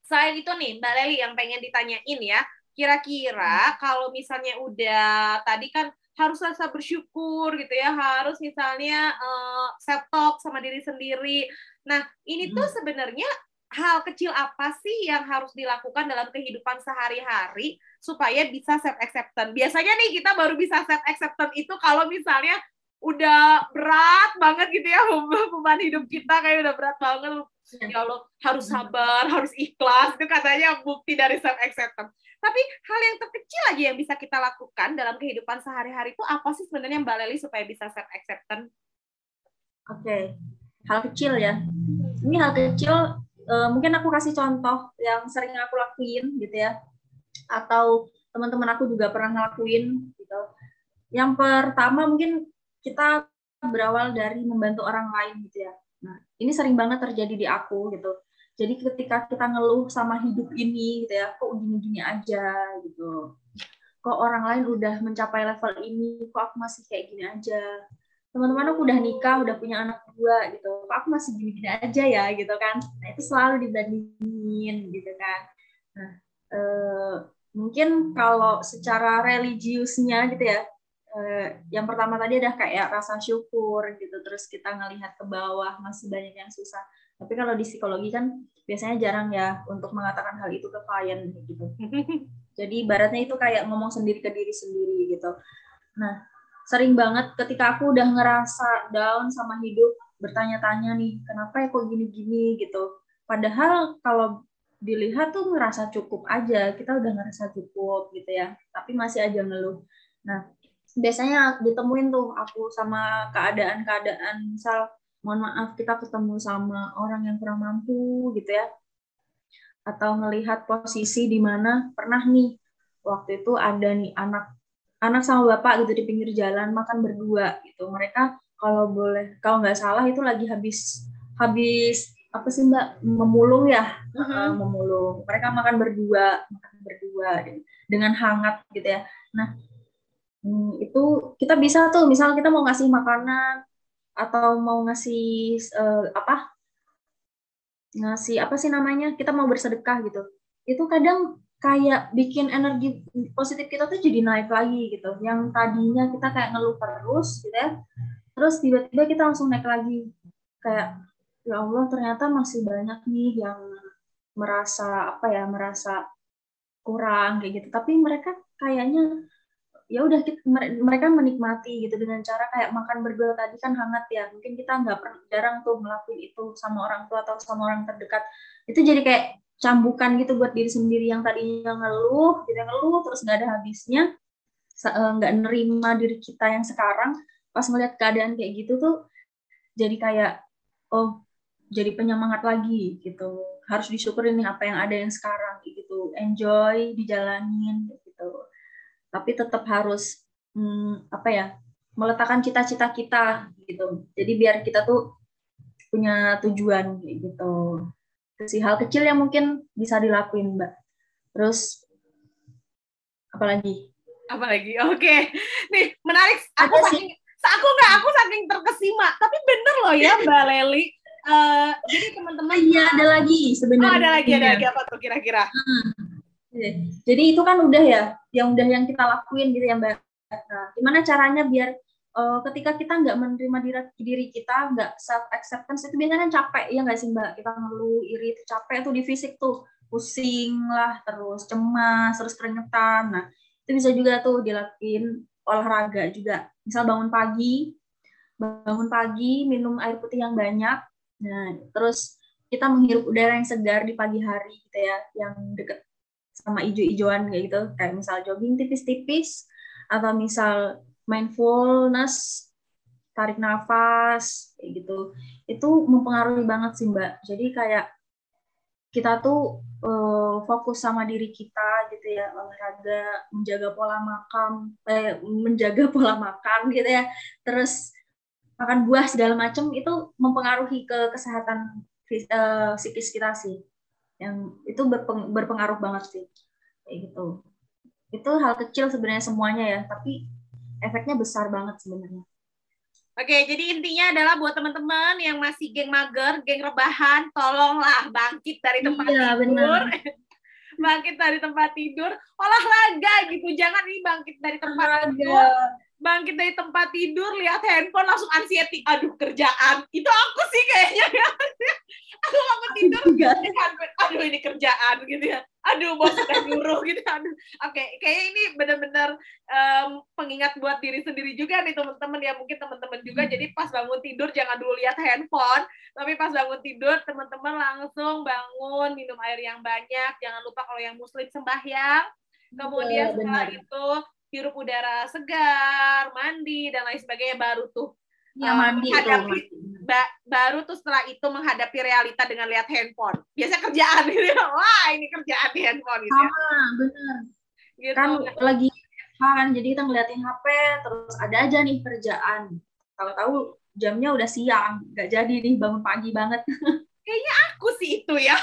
selain itu nih Mbak Leli yang pengen ditanyain ya Kira-kira hmm. kalau misalnya udah tadi kan harus rasa bersyukur gitu ya, harus misalnya uh, self talk sama diri sendiri. Nah, ini hmm. tuh sebenarnya hal kecil apa sih yang harus dilakukan dalam kehidupan sehari-hari supaya bisa self acceptance? Biasanya nih kita baru bisa self acceptance itu kalau misalnya udah berat banget gitu ya beban hidup kita kayak udah berat banget iya. ya Allah harus sabar harus ikhlas itu katanya bukti dari self acceptance tapi hal yang terkecil aja yang bisa kita lakukan dalam kehidupan sehari-hari itu apa sih sebenarnya Mbak Leli supaya bisa self acceptance? Oke, okay. hal kecil ya. Ini hal kecil uh, mungkin aku kasih contoh yang sering aku lakuin gitu ya. Atau teman-teman aku juga pernah ngelakuin gitu. Yang pertama mungkin kita berawal dari membantu orang lain gitu ya. Nah, ini sering banget terjadi di aku gitu jadi ketika kita ngeluh sama hidup ini gitu ya, kok gini-gini aja gitu. Kok orang lain udah mencapai level ini, kok aku masih kayak gini aja. Teman-teman aku udah nikah, udah punya anak dua gitu. Kok aku masih gini-gini aja ya gitu kan. Nah, itu selalu dibandingin gitu kan. Nah, eh, mungkin kalau secara religiusnya gitu ya, eh, yang pertama tadi ada kayak rasa syukur gitu terus kita ngelihat ke bawah masih banyak yang susah tapi kalau di psikologi kan biasanya jarang ya untuk mengatakan hal itu ke klien gitu. Jadi baratnya itu kayak ngomong sendiri ke diri sendiri gitu. Nah, sering banget ketika aku udah ngerasa down sama hidup, bertanya-tanya nih, kenapa ya kok gini-gini gitu. Padahal kalau dilihat tuh ngerasa cukup aja, kita udah ngerasa cukup gitu ya, tapi masih aja ngeluh. Nah, biasanya ditemuin tuh aku sama keadaan-keadaan misal mohon maaf kita ketemu sama orang yang kurang mampu gitu ya atau melihat posisi di mana pernah nih waktu itu ada nih anak anak sama bapak gitu di pinggir jalan makan berdua gitu. Mereka kalau boleh kalau nggak salah itu lagi habis habis apa sih mbak? Memulung ya? Uh-huh. memulung. Mereka makan berdua makan berdua dengan hangat gitu ya. Nah hmm, itu kita bisa tuh misal kita mau ngasih makanan atau mau ngasih uh, apa? Ngasih apa sih namanya? Kita mau bersedekah gitu. Itu kadang kayak bikin energi positif kita tuh jadi naik lagi gitu. Yang tadinya kita kayak ngeluh terus gitu ya terus tiba-tiba kita langsung naik lagi. Kayak ya Allah ternyata masih banyak nih yang merasa apa ya merasa kurang kayak gitu. Tapi mereka kayaknya ya udah mereka menikmati gitu dengan cara kayak makan berdua tadi kan hangat ya. Mungkin kita nggak jarang tuh ngelakuin itu sama orang tua atau sama orang terdekat. Itu jadi kayak cambukan gitu buat diri sendiri yang tadinya ngeluh gitu ngeluh terus nggak ada habisnya eh, nggak nerima diri kita yang sekarang pas melihat keadaan kayak gitu tuh jadi kayak oh jadi penyemangat lagi gitu. Harus disyukurin nih apa yang ada yang sekarang gitu. Enjoy dijalanin gitu. Tapi tetap harus hmm, apa ya meletakkan cita-cita kita gitu. Jadi biar kita tuh punya tujuan gitu si hal kecil yang mungkin bisa dilakuin mbak. Terus apalagi apalagi oke. Okay. nih menarik. Aku saking aku nggak aku saking terkesima. Tapi bener loh ya mbak Leli. Uh, jadi teman-teman iya ada lagi sebenarnya. Oh, ada lagi ada iya. lagi apa tuh kira-kira? Hmm. Jadi itu kan udah ya, yang udah yang kita lakuin gitu ya Mbak. Nah, gimana caranya biar uh, ketika kita nggak menerima diri, diri kita, nggak self acceptance itu biasanya kan capek ya nggak sih Mbak? Kita ngeluh, iri, capek tuh di fisik tuh pusing lah, terus cemas, terus keringetan. Nah, itu bisa juga tuh dilakuin olahraga juga. Misal bangun pagi, bangun pagi, minum air putih yang banyak. Nah, terus kita menghirup udara yang segar di pagi hari gitu ya, yang deket sama ijo-ijoan kayak gitu kayak misal jogging tipis-tipis atau misal mindfulness tarik nafas kayak gitu. Itu mempengaruhi banget sih mbak. Jadi kayak kita tuh uh, fokus sama diri kita gitu ya olahraga menjaga pola makan eh, menjaga pola makan gitu ya. Terus makan buah segala macam itu mempengaruhi ke kesehatan uh, psikis kita sih. Yang itu berpeng, berpengaruh banget sih kayak gitu. Itu hal kecil sebenarnya semuanya ya tapi efeknya besar banget sebenarnya. Oke, jadi intinya adalah buat teman-teman yang masih geng mager, geng rebahan, tolonglah bangkit dari tempat iya, tidur. bangkit dari tempat tidur, olahraga gitu. Jangan nih bangkit dari tempat olahraga. tidur. Bangkit dari tempat tidur lihat handphone langsung anxiety. Aduh kerjaan. Itu aku sih kayaknya. Aku mau tidur aduh ini kerjaan gitu ya aduh bos udah nyuruh gitu aduh. Oke okay. kayaknya ini benar-benar um, pengingat buat diri sendiri juga nih teman-teman ya mungkin teman-teman juga. Hmm. jadi pas bangun tidur jangan dulu lihat handphone. Tapi pas bangun tidur teman-teman langsung bangun minum air yang banyak. Jangan lupa kalau yang muslim sembahyang. Kemudian setelah itu hirup udara segar, mandi dan lain sebagainya. Baru tuh ya, uh, mandi menghadapi ba baru tuh setelah itu menghadapi realita dengan lihat handphone. Biasa kerjaan gitu ya. Wah, ini kerjaan di handphone gitu. Ya. Sama, benar. Gitu. Kan lagi kan jadi kita ngeliatin HP terus ada aja nih kerjaan. Tahu-tahu jamnya udah siang, nggak jadi nih bangun pagi banget. Kayaknya aku sih itu ya.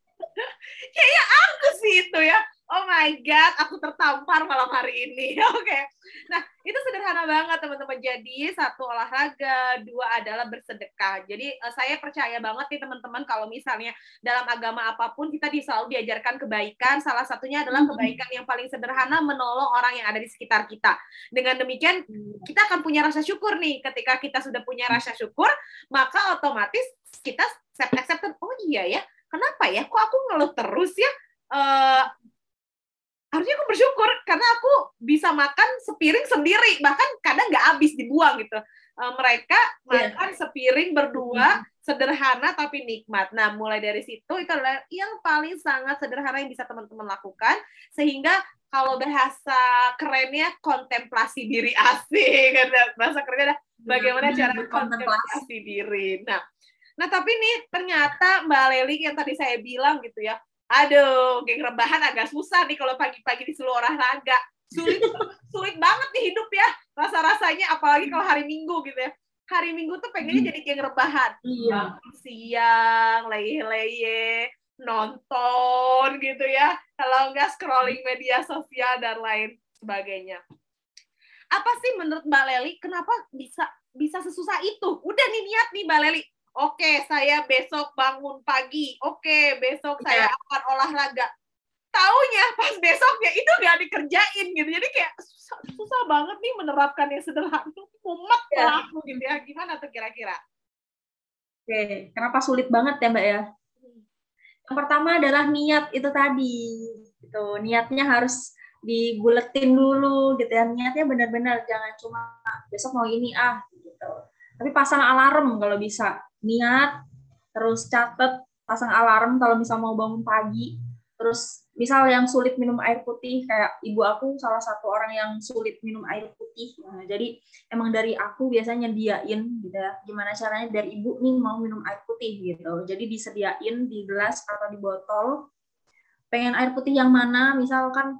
Kayaknya aku sih itu ya oh my god, aku tertampar malam hari ini. Oke. Okay. Nah, itu sederhana banget teman-teman. Jadi satu olahraga, dua adalah bersedekah. Jadi uh, saya percaya banget nih teman-teman kalau misalnya dalam agama apa pun kita selalu diajarkan kebaikan. Salah satunya adalah kebaikan yang paling sederhana menolong orang yang ada di sekitar kita. Dengan demikian kita akan punya rasa syukur nih. Ketika kita sudah punya rasa syukur, maka otomatis kita self acceptance. Oh iya ya, kenapa ya? Kok aku ngeluh terus ya? Uh, harusnya aku bersyukur karena aku bisa makan sepiring sendiri. Bahkan kadang nggak habis dibuang gitu. Uh, mereka yeah. makan sepiring berdua mm-hmm. sederhana tapi nikmat. Nah mulai dari situ itu adalah yang paling sangat sederhana yang bisa teman-teman lakukan. Sehingga kalau bahasa kerennya kontemplasi diri asing. Bahasa kerennya ada bagaimana cara kontemplasi diri. Nah, nah tapi nih ternyata Mbak Leli yang tadi saya bilang gitu ya, aduh, geng rebahan agak susah nih kalau pagi-pagi disuruh olahraga. Sulit, sulit banget nih hidup ya, rasa-rasanya apalagi kalau hari Minggu gitu ya. Hari Minggu tuh pengennya hmm. jadi geng rebahan. Iya. siang, leye-leye, nonton gitu ya. Kalau enggak scrolling media sosial dan lain sebagainya. Apa sih menurut Mbak Leli kenapa bisa bisa sesusah itu? Udah nih niat nih Mbak Leli. Oke, saya besok bangun pagi. Oke, besok ya. saya akan olahraga. Taunya pas besoknya itu nggak dikerjain gitu. Jadi kayak susah, susah banget nih menerapkan yang sederhana. Mumet ya. aku gitu ya. Gimana tuh kira-kira? Oke, kenapa sulit banget ya Mbak ya? Yang pertama adalah niat itu tadi. Gitu. Niatnya harus dibuletin dulu gitu ya. Niatnya benar-benar jangan cuma besok mau ini ah gitu. Tapi pasang alarm kalau bisa. Niat terus catet pasang alarm kalau misal mau bangun pagi. Terus misal yang sulit minum air putih kayak ibu aku salah satu orang yang sulit minum air putih. Nah, jadi emang dari aku biasanya diain gitu ya gimana caranya dari ibu nih mau minum air putih gitu. Jadi disediain di gelas atau di botol. Pengen air putih yang mana? Misalkan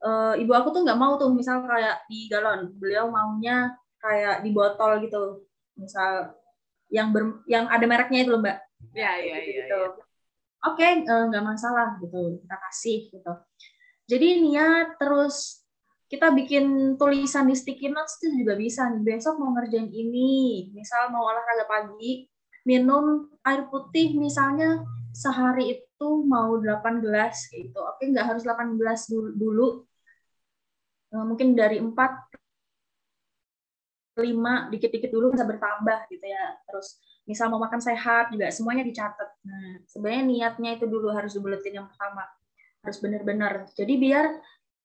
uh, ibu aku tuh nggak mau tuh misal kayak di galon. Beliau maunya kayak di botol gitu. Misal yang ber, yang ada mereknya itu loh mbak. Ya ya ya, gitu. ya oke okay, eh, nggak masalah gitu. Kita kasih gitu. Jadi niat terus kita bikin tulisan di sticky notes itu juga bisa nih. Besok mau ngerjain ini. Misal mau olahraga pagi minum air putih misalnya sehari itu mau 8 gelas gitu. Oke nggak harus 8 gelas dulu, eh, mungkin dari 4 lima dikit-dikit dulu bisa bertambah gitu ya terus misal mau makan sehat juga semuanya dicatat. Nah, sebenarnya niatnya itu dulu harus dibuletin yang pertama. Harus benar-benar. Jadi biar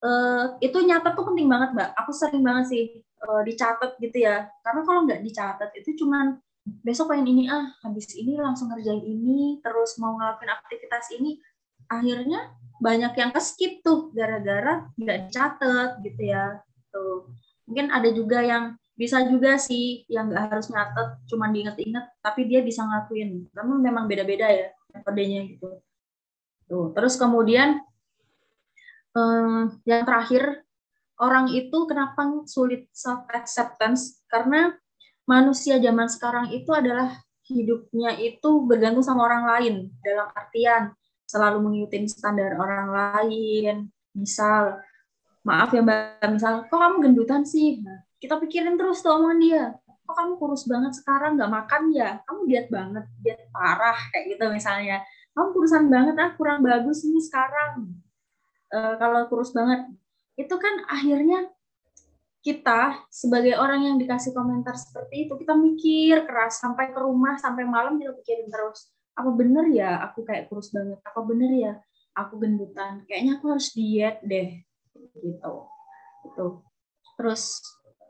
uh, itu nyatet tuh penting banget, Mbak. Aku sering banget sih uh, dicatat gitu ya. Karena kalau nggak dicatat itu cuman besok pengen ini ah, habis ini langsung ngerjain ini, terus mau ngelakuin aktivitas ini, akhirnya banyak yang ke skip tuh gara-gara nggak dicatat gitu ya. Tuh. Mungkin ada juga yang bisa juga sih yang nggak harus nyatet cuma diinget-inget tapi dia bisa ngelakuin. Karena memang beda-beda ya metodenya gitu. Tuh terus kemudian eh, yang terakhir orang itu kenapa sulit self acceptance karena manusia zaman sekarang itu adalah hidupnya itu bergantung sama orang lain dalam artian selalu mengikuti standar orang lain. Misal maaf ya mbak misal kok kamu gendutan sih? Nah, kita pikirin terus tuh omongan dia. Kok kamu kurus banget sekarang? Nggak makan ya? Kamu diet banget diet parah kayak gitu misalnya. Kamu kurusan banget ah kurang bagus nih sekarang. E, kalau kurus banget. Itu kan akhirnya kita sebagai orang yang dikasih komentar seperti itu kita mikir keras sampai ke rumah sampai malam kita pikirin terus. Apa bener ya aku kayak kurus banget? Apa bener ya aku gendutan? Kayaknya aku harus diet deh. Gitu. Itu terus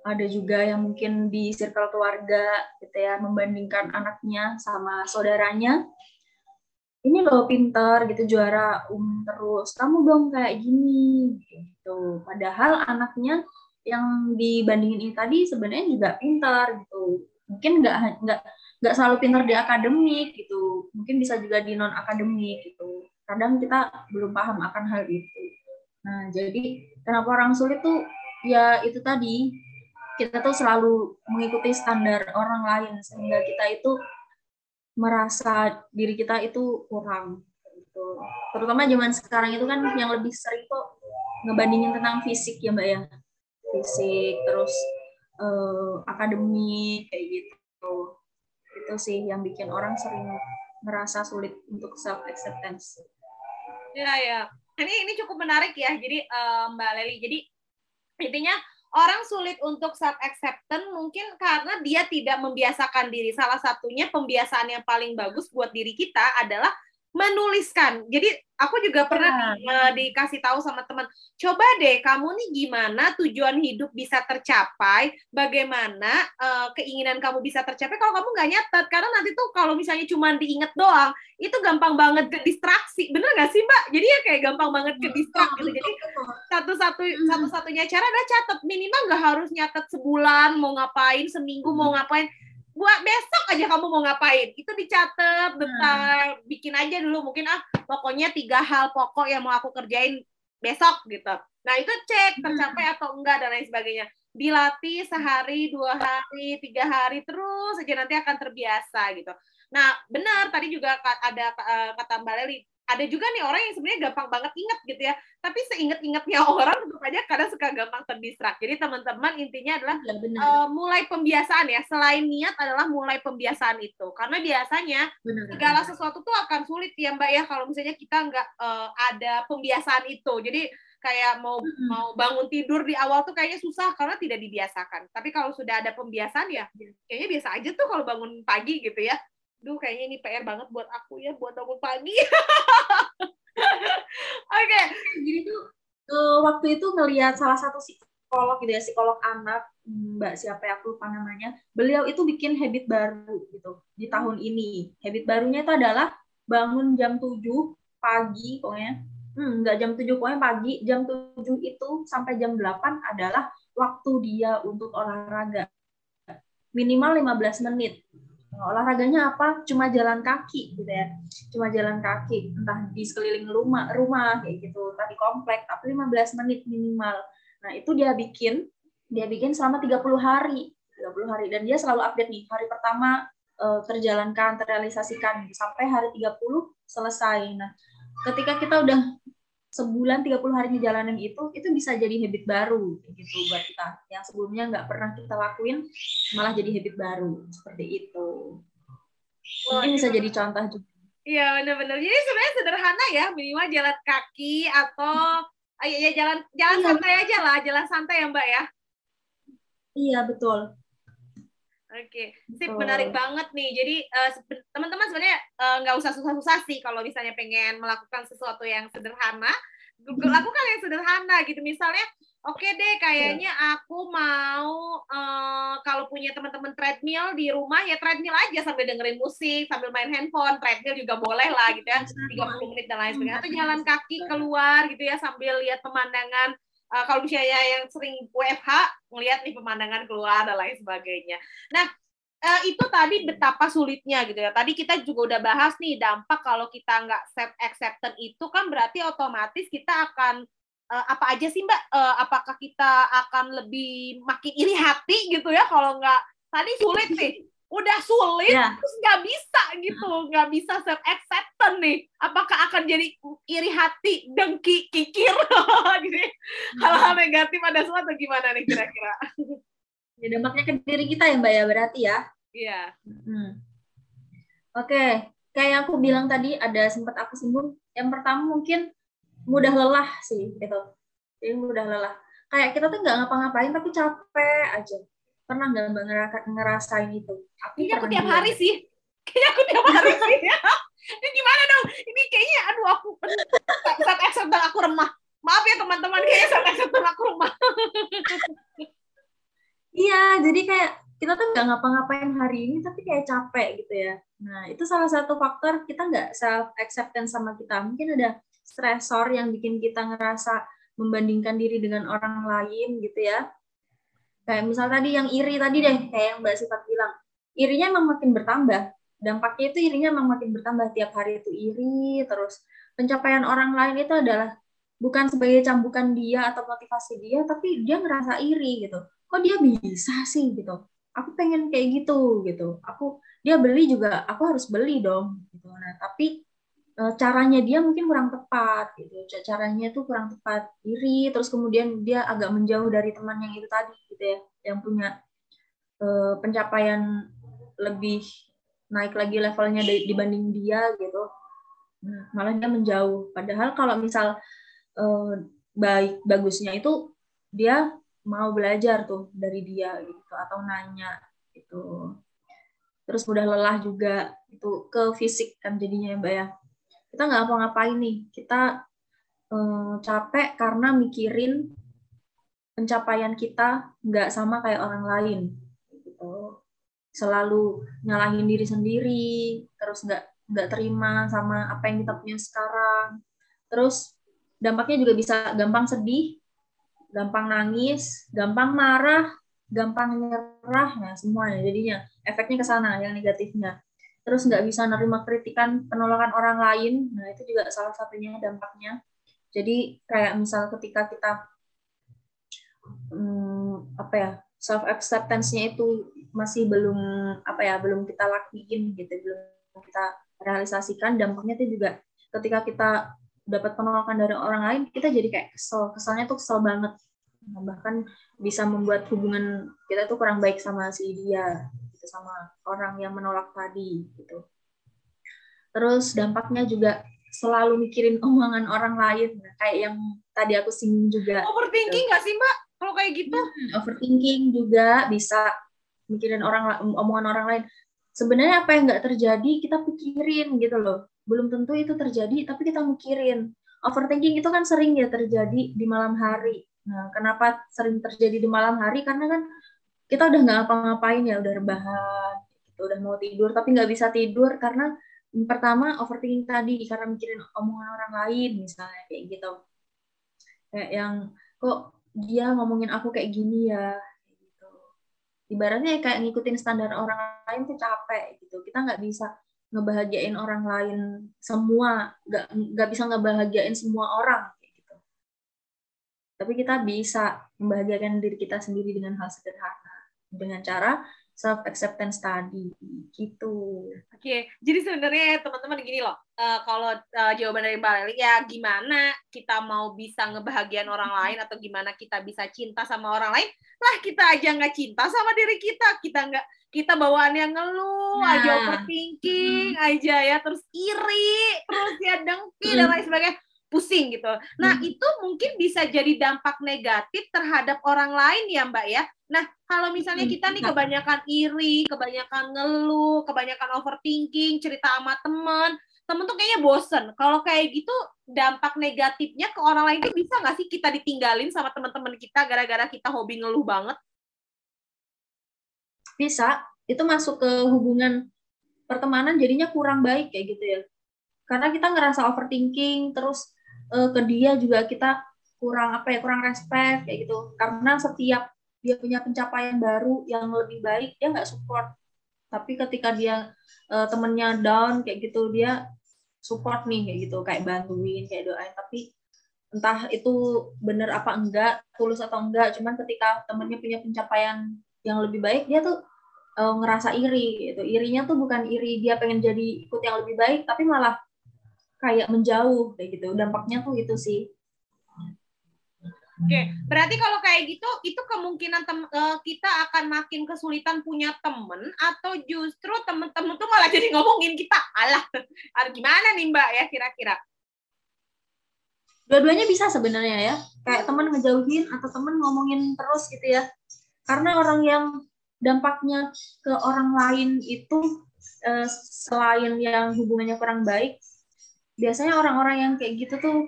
ada juga yang mungkin di circle keluarga gitu ya membandingkan anaknya sama saudaranya. Ini loh pinter gitu juara umum terus. Kamu dong kayak gini gitu. Padahal anaknya yang dibandingin ini tadi sebenarnya juga pintar gitu. Mungkin nggak nggak nggak selalu pintar di akademik gitu. Mungkin bisa juga di non akademik gitu. Kadang kita belum paham akan hal itu. Nah jadi kenapa orang sulit tuh? Ya itu tadi kita tuh selalu mengikuti standar orang lain sehingga kita itu merasa diri kita itu kurang gitu. Terutama zaman sekarang itu kan yang lebih sering tuh ngebandingin tentang fisik ya Mbak ya. Fisik terus uh, akademik kayak gitu. Itu sih yang bikin orang sering merasa sulit untuk self acceptance. Ya ya. Ini ini cukup menarik ya. Jadi uh, Mbak Leli. Jadi intinya orang sulit untuk self acceptance mungkin karena dia tidak membiasakan diri. Salah satunya pembiasaan yang paling bagus buat diri kita adalah menuliskan. Jadi Aku juga pernah ya. uh, dikasih tahu sama teman, coba deh kamu nih gimana tujuan hidup bisa tercapai, bagaimana uh, keinginan kamu bisa tercapai kalau kamu nggak nyatet, karena nanti tuh kalau misalnya cuma diinget doang, itu gampang banget ke distraksi, bener nggak sih mbak? Jadi ya kayak gampang banget ke distraksi. gitu. Jadi satu-satu hmm. satu-satunya cara adalah catat minimal nggak harus nyatet sebulan mau ngapain, seminggu mau ngapain buat besok aja kamu mau ngapain itu dicatat bentar hmm. bikin aja dulu mungkin ah pokoknya tiga hal pokok yang mau aku kerjain besok gitu nah itu cek hmm. tercapai hmm. atau enggak dan lain sebagainya dilatih sehari dua hari tiga hari terus aja nanti akan terbiasa gitu nah benar tadi juga ada eh, kata mbak Leli ada juga nih orang yang sebenarnya gampang banget inget gitu ya. Tapi seinget-ingetnya orang tentu aja kadang suka gampang terdistrak jadi teman-teman intinya adalah ya, uh, mulai pembiasaan ya. Selain niat adalah mulai pembiasaan itu. Karena biasanya benar, segala sesuatu tuh akan sulit ya mbak ya. Kalau misalnya kita nggak uh, ada pembiasaan itu. Jadi kayak mau hmm. mau bangun tidur di awal tuh kayaknya susah karena tidak dibiasakan. Tapi kalau sudah ada pembiasaan ya kayaknya biasa aja tuh kalau bangun pagi gitu ya duh kayaknya ini PR banget buat aku ya buat bangun pagi. Oke okay. jadi tuh uh, waktu itu ngelihat salah satu psikolog gitu ya psikolog anak mbak siapa ya aku lupa namanya beliau itu bikin habit baru gitu di tahun ini. Habit barunya itu adalah bangun jam 7 pagi pokoknya. Hmm, nggak jam 7 pokoknya pagi. Jam 7 itu sampai jam 8 adalah waktu dia untuk olahraga. Minimal 15 menit olahraganya apa? Cuma jalan kaki gitu ya. Cuma jalan kaki, entah di sekeliling rumah, rumah kayak gitu, tadi komplek, tapi 15 menit minimal. Nah, itu dia bikin, dia bikin selama 30 hari. 30 hari dan dia selalu update nih. Hari pertama uh, terjalankan, terrealisasikan sampai hari 30 selesai. Nah, ketika kita udah sebulan 30 hari ngejalanin itu itu bisa jadi habit baru gitu buat kita. Yang sebelumnya nggak pernah kita lakuin malah jadi habit baru. Seperti itu. Mungkin bisa jadi contoh juga. Iya benar-benar. Jadi sebenarnya sederhana ya minimal jalan kaki atau ayo ah, ya jalan jalan iya. santai aja lah jalan santai ya mbak ya. Iya betul Oke, sip menarik banget nih. Jadi uh, teman-teman sebenarnya uh, nggak usah susah-susah sih kalau misalnya pengen melakukan sesuatu yang sederhana. Lakukan yang sederhana gitu. Misalnya, oke okay deh, kayaknya aku mau uh, kalau punya teman-teman treadmill di rumah ya treadmill aja sambil dengerin musik, sambil main handphone. Treadmill juga boleh lah gitu ya, 30 menit dan lain sebagainya. Atau jalan kaki keluar gitu ya sambil lihat pemandangan uh, kalau misalnya yang sering WFH melihat nih pemandangan keluar dan lain sebagainya. Nah, uh, itu tadi betapa sulitnya gitu ya. Tadi kita juga udah bahas nih dampak kalau kita nggak self acceptance itu kan berarti otomatis kita akan uh, apa aja sih Mbak? Uh, apakah kita akan lebih makin iri hati gitu ya kalau nggak tadi sulit sih udah sulit yeah. terus nggak bisa gitu nggak bisa self acceptance nih. Apakah akan jadi iri hati dengki kikir? Gitu hal-hal negatif ada sesuatu gimana nih kira-kira? Ya dampaknya ke diri kita ya mbak ya berarti ya. Iya. Yeah. hmm. oke okay. kayak aku bilang tadi ada sempat aku singgung. Yang pertama mungkin mudah lelah sih gitu. Jadi mudah lelah. Kayak kita tuh nggak ngapa-ngapain tapi capek aja pernah nggak mbak ngerasain itu? Aku Kayaknya aku tiap hari sih. Kayaknya aku tiap hari sih. ini gimana dong? Ini kayaknya aduh aku saat acceptance aku remah. Maaf ya teman-teman, kayaknya saat acceptance aku remah. iya, jadi kayak kita tuh nggak ngapa-ngapain hari ini tapi kayak capek gitu ya. Nah, itu salah satu faktor kita nggak self acceptance sama kita. Mungkin ada stresor yang bikin kita ngerasa membandingkan diri dengan orang lain gitu ya Kayak misal tadi yang iri tadi deh, kayak yang Mbak Sifat bilang, irinya emang makin bertambah. Dampaknya itu irinya emang makin bertambah tiap hari itu iri, terus pencapaian orang lain itu adalah bukan sebagai cambukan dia atau motivasi dia, tapi dia ngerasa iri gitu. Kok dia bisa sih gitu? Aku pengen kayak gitu gitu. Aku dia beli juga, aku harus beli dong gitu. Nah, tapi caranya dia mungkin kurang tepat gitu. Caranya itu kurang tepat diri terus kemudian dia agak menjauh dari teman yang itu tadi gitu ya yang punya uh, pencapaian lebih naik lagi levelnya dibanding dia gitu. Nah, malah dia menjauh. Padahal kalau misal uh, baik bagusnya itu dia mau belajar tuh dari dia gitu atau nanya gitu. Terus mudah lelah juga itu ke fisik kan jadinya ya mbak ya kita nggak apa-ngapain nih. Kita eh, capek karena mikirin pencapaian kita nggak sama kayak orang lain gitu. Selalu nyalahin diri sendiri terus nggak nggak terima sama apa yang kita punya sekarang. Terus dampaknya juga bisa gampang sedih gampang nangis gampang marah gampang nyerah nah semuanya jadinya. Efeknya ke sana yang negatifnya terus nggak bisa nerima kritikan penolakan orang lain. Nah itu juga salah satunya dampaknya. Jadi kayak misal ketika kita hmm, apa ya self acceptance-nya itu masih belum apa ya belum kita lakuin gitu belum kita realisasikan dampaknya itu juga ketika kita dapat penolakan dari orang lain kita jadi kayak kesel. Kesalnya tuh kesel banget. Bahkan bisa membuat hubungan kita tuh kurang baik sama si dia gitu sama orang yang menolak tadi gitu. Terus dampaknya juga selalu mikirin omongan orang lain nah, kayak yang tadi aku singgung juga overthinking nggak gitu. sih mbak? Kalau kayak gitu? Hmm, overthinking juga bisa mikirin orang omongan orang lain. Sebenarnya apa yang nggak terjadi kita pikirin gitu loh. Belum tentu itu terjadi tapi kita mikirin. Overthinking itu kan sering ya terjadi di malam hari. Nah kenapa sering terjadi di malam hari? Karena kan kita udah nggak apa-ngapain ya udah rebahan gitu, udah mau tidur tapi nggak bisa tidur karena pertama overthinking tadi karena mikirin omongan orang lain misalnya kayak gitu. Kayak yang kok dia ngomongin aku kayak gini ya? Gitu. Ibaratnya kayak ngikutin standar orang lain tuh capek gitu. Kita nggak bisa ngebahagiain orang lain semua nggak nggak bisa ngebahagiain semua orang gitu. Tapi kita bisa membahagiakan diri kita sendiri dengan hal sederhana dengan cara self acceptance tadi gitu. Oke, okay. jadi sebenarnya teman-teman gini loh, uh, kalau uh, jawaban dari Mbak Leli ya gimana kita mau bisa ngebahagiain orang lain atau gimana kita bisa cinta sama orang lain, lah kita aja nggak cinta sama diri kita, kita nggak kita bawaannya ngeluh, nah. aja overthinking, hmm. aja ya terus iri, terus ya dengki hmm. dan lain sebagainya pusing gitu. Nah, hmm. itu mungkin bisa jadi dampak negatif terhadap orang lain ya, Mbak ya. Nah, kalau misalnya hmm, kita nih kebanyakan iri, kebanyakan ngeluh, kebanyakan overthinking, cerita sama temen, temen tuh kayaknya bosen. Kalau kayak gitu, dampak negatifnya ke orang lain itu bisa nggak sih kita ditinggalin sama teman-teman kita gara-gara kita hobi ngeluh banget? Bisa. Itu masuk ke hubungan pertemanan jadinya kurang baik kayak gitu ya. Karena kita ngerasa overthinking, terus uh, ke dia juga kita kurang apa ya kurang respect kayak gitu. Karena setiap dia punya pencapaian baru yang lebih baik dia nggak support. Tapi ketika dia uh, temennya down kayak gitu dia support nih kayak gitu. Kayak bantuin kayak doain. Tapi entah itu bener apa enggak tulus atau enggak. Cuman ketika temennya punya pencapaian yang lebih baik dia tuh uh, ngerasa iri gitu. Irinya tuh bukan iri dia pengen jadi ikut yang lebih baik tapi malah kayak menjauh kayak gitu dampaknya tuh itu sih Oke, berarti kalau kayak gitu, itu kemungkinan tem uh, kita akan makin kesulitan punya temen, atau justru temen-temen tuh malah jadi ngomongin kita, alah, gimana nih mbak ya kira-kira? Dua-duanya bisa sebenarnya ya, kayak temen ngejauhin atau temen ngomongin terus gitu ya. Karena orang yang dampaknya ke orang lain itu uh, selain yang hubungannya kurang baik, biasanya orang-orang yang kayak gitu tuh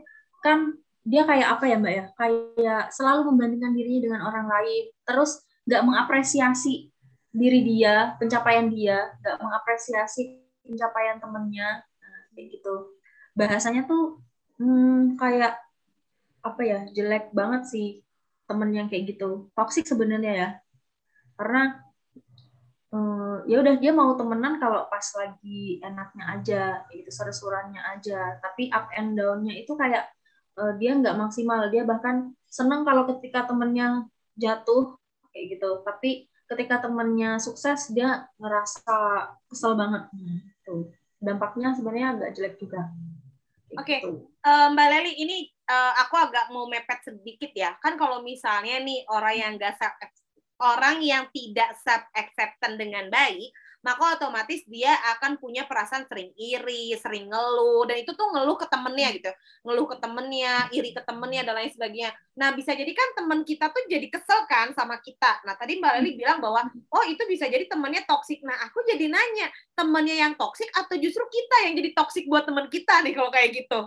kan dia kayak apa ya mbak ya? Kayak selalu membandingkan dirinya dengan orang lain. Terus nggak mengapresiasi diri dia pencapaian dia. Nggak mengapresiasi pencapaian temennya. Nah, kayak gitu. Bahasanya tuh hmm, kayak apa ya? Jelek banget sih temen yang kayak gitu. Toksik sebenarnya ya. Karena uh, ya udah dia mau temenan kalau pas lagi enaknya aja gitu seru-seruannya aja tapi up and downnya itu kayak uh, dia nggak maksimal dia bahkan senang kalau ketika temennya jatuh kayak gitu tapi ketika temennya sukses dia ngerasa kesel banget gitu. dampaknya sebenarnya agak jelek juga Oke, okay. gitu. uh, Mbak Leli, ini uh, aku agak mau mepet sedikit ya. Kan kalau misalnya nih orang yang nggak orang yang tidak self acceptance dengan baik, maka otomatis dia akan punya perasaan sering iri, sering ngeluh, dan itu tuh ngeluh ke temennya gitu, ngeluh ke temennya, iri ke temennya dan lain sebagainya. Nah bisa jadi kan temen kita tuh jadi kesel kan sama kita. Nah tadi Mbak Leli bilang bahwa oh itu bisa jadi temennya toksik. Nah aku jadi nanya temennya yang toksik atau justru kita yang jadi toksik buat temen kita nih kalau kayak gitu.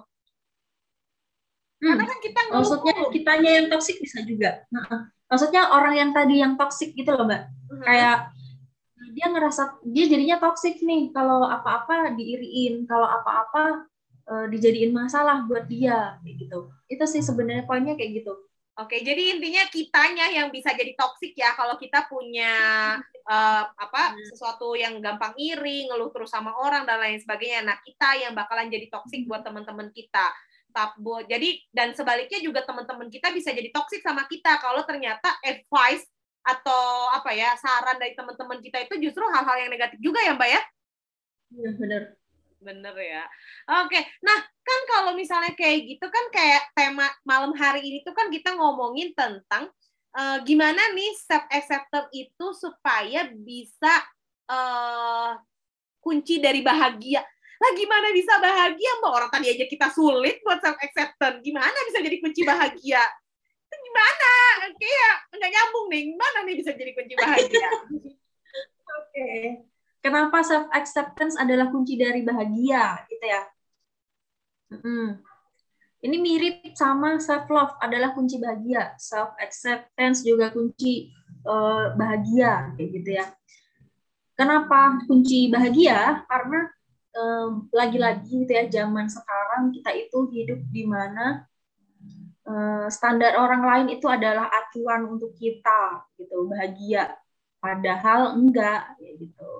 Karena hmm. kan kita ngeluh. Maksudnya kitanya yang toksik bisa juga. Nah, maksudnya orang yang tadi yang toksik gitu loh mbak hmm. kayak dia ngerasa dia jadinya toksik nih kalau apa-apa diiriin kalau apa-apa uh, dijadiin masalah buat dia kayak gitu itu sih sebenarnya poinnya kayak gitu Oke, jadi intinya kitanya yang bisa jadi toksik ya kalau kita punya uh, apa hmm. sesuatu yang gampang iri, ngeluh terus sama orang dan lain sebagainya. Nah, kita yang bakalan jadi toksik buat teman-teman kita tabbo. Jadi dan sebaliknya juga teman-teman kita bisa jadi toksik sama kita kalau ternyata advice atau apa ya saran dari teman-teman kita itu justru hal-hal yang negatif juga ya Mbak ya? Iya benar. Bener ya. Oke, nah kan kalau misalnya kayak gitu kan kayak tema malam hari ini tuh kan kita ngomongin tentang uh, gimana nih self acceptance itu supaya bisa uh, kunci dari bahagia lah gimana bisa bahagia? Mbak orang tadi aja kita sulit buat self acceptance gimana bisa jadi kunci bahagia? Gimana? Kayak nggak nyambung nih. Gimana nih bisa jadi kunci bahagia? Oke. Okay. kenapa self acceptance adalah kunci dari bahagia? Gitu ya. Hmm. ini mirip sama self love adalah kunci bahagia. Self acceptance juga kunci uh, bahagia kayak gitu ya. Kenapa kunci bahagia? Karena lagi-lagi gitu ya zaman sekarang kita itu hidup di mana uh, standar orang lain itu adalah acuan untuk kita gitu bahagia. Padahal enggak ya gitu.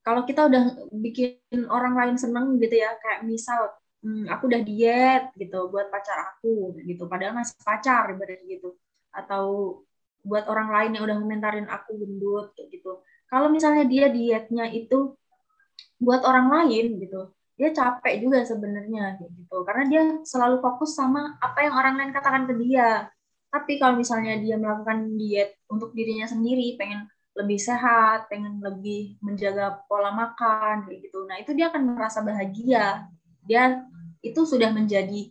Kalau kita udah bikin orang lain seneng gitu ya kayak misal hmm, aku udah diet gitu buat pacar aku gitu. Padahal masih pacar ibaratnya gitu. Atau buat orang lain yang udah komentarin aku gendut gitu. Kalau misalnya dia dietnya itu buat orang lain gitu. Dia capek juga sebenarnya gitu. Karena dia selalu fokus sama apa yang orang lain katakan ke dia. Tapi kalau misalnya dia melakukan diet untuk dirinya sendiri pengen lebih sehat pengen lebih menjaga pola makan gitu. Nah itu dia akan merasa bahagia. Dia itu sudah menjadi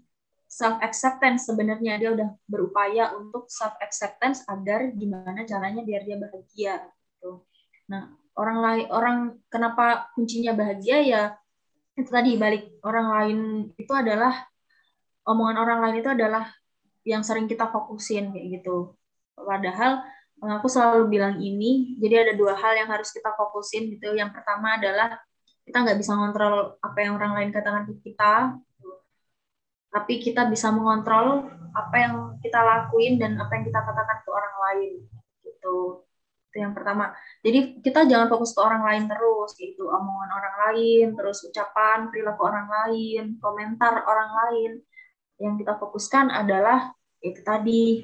self acceptance sebenarnya. Dia udah berupaya untuk self acceptance agar gimana caranya biar dia bahagia gitu. Nah orang lain orang kenapa kuncinya bahagia? Ya itu tadi balik. Orang lain itu adalah omongan orang lain itu adalah yang sering kita fokusin kayak gitu. Padahal aku selalu bilang ini jadi ada dua hal yang harus kita fokusin gitu. Yang pertama adalah kita nggak bisa ngontrol apa yang orang lain katakan ke kita tapi kita bisa mengontrol apa yang kita lakuin dan apa yang kita katakan ke orang lain gitu itu yang pertama. Jadi kita jangan fokus ke orang lain terus gitu. Omongan orang lain terus ucapan perilaku orang lain komentar orang lain. Yang kita fokuskan adalah itu tadi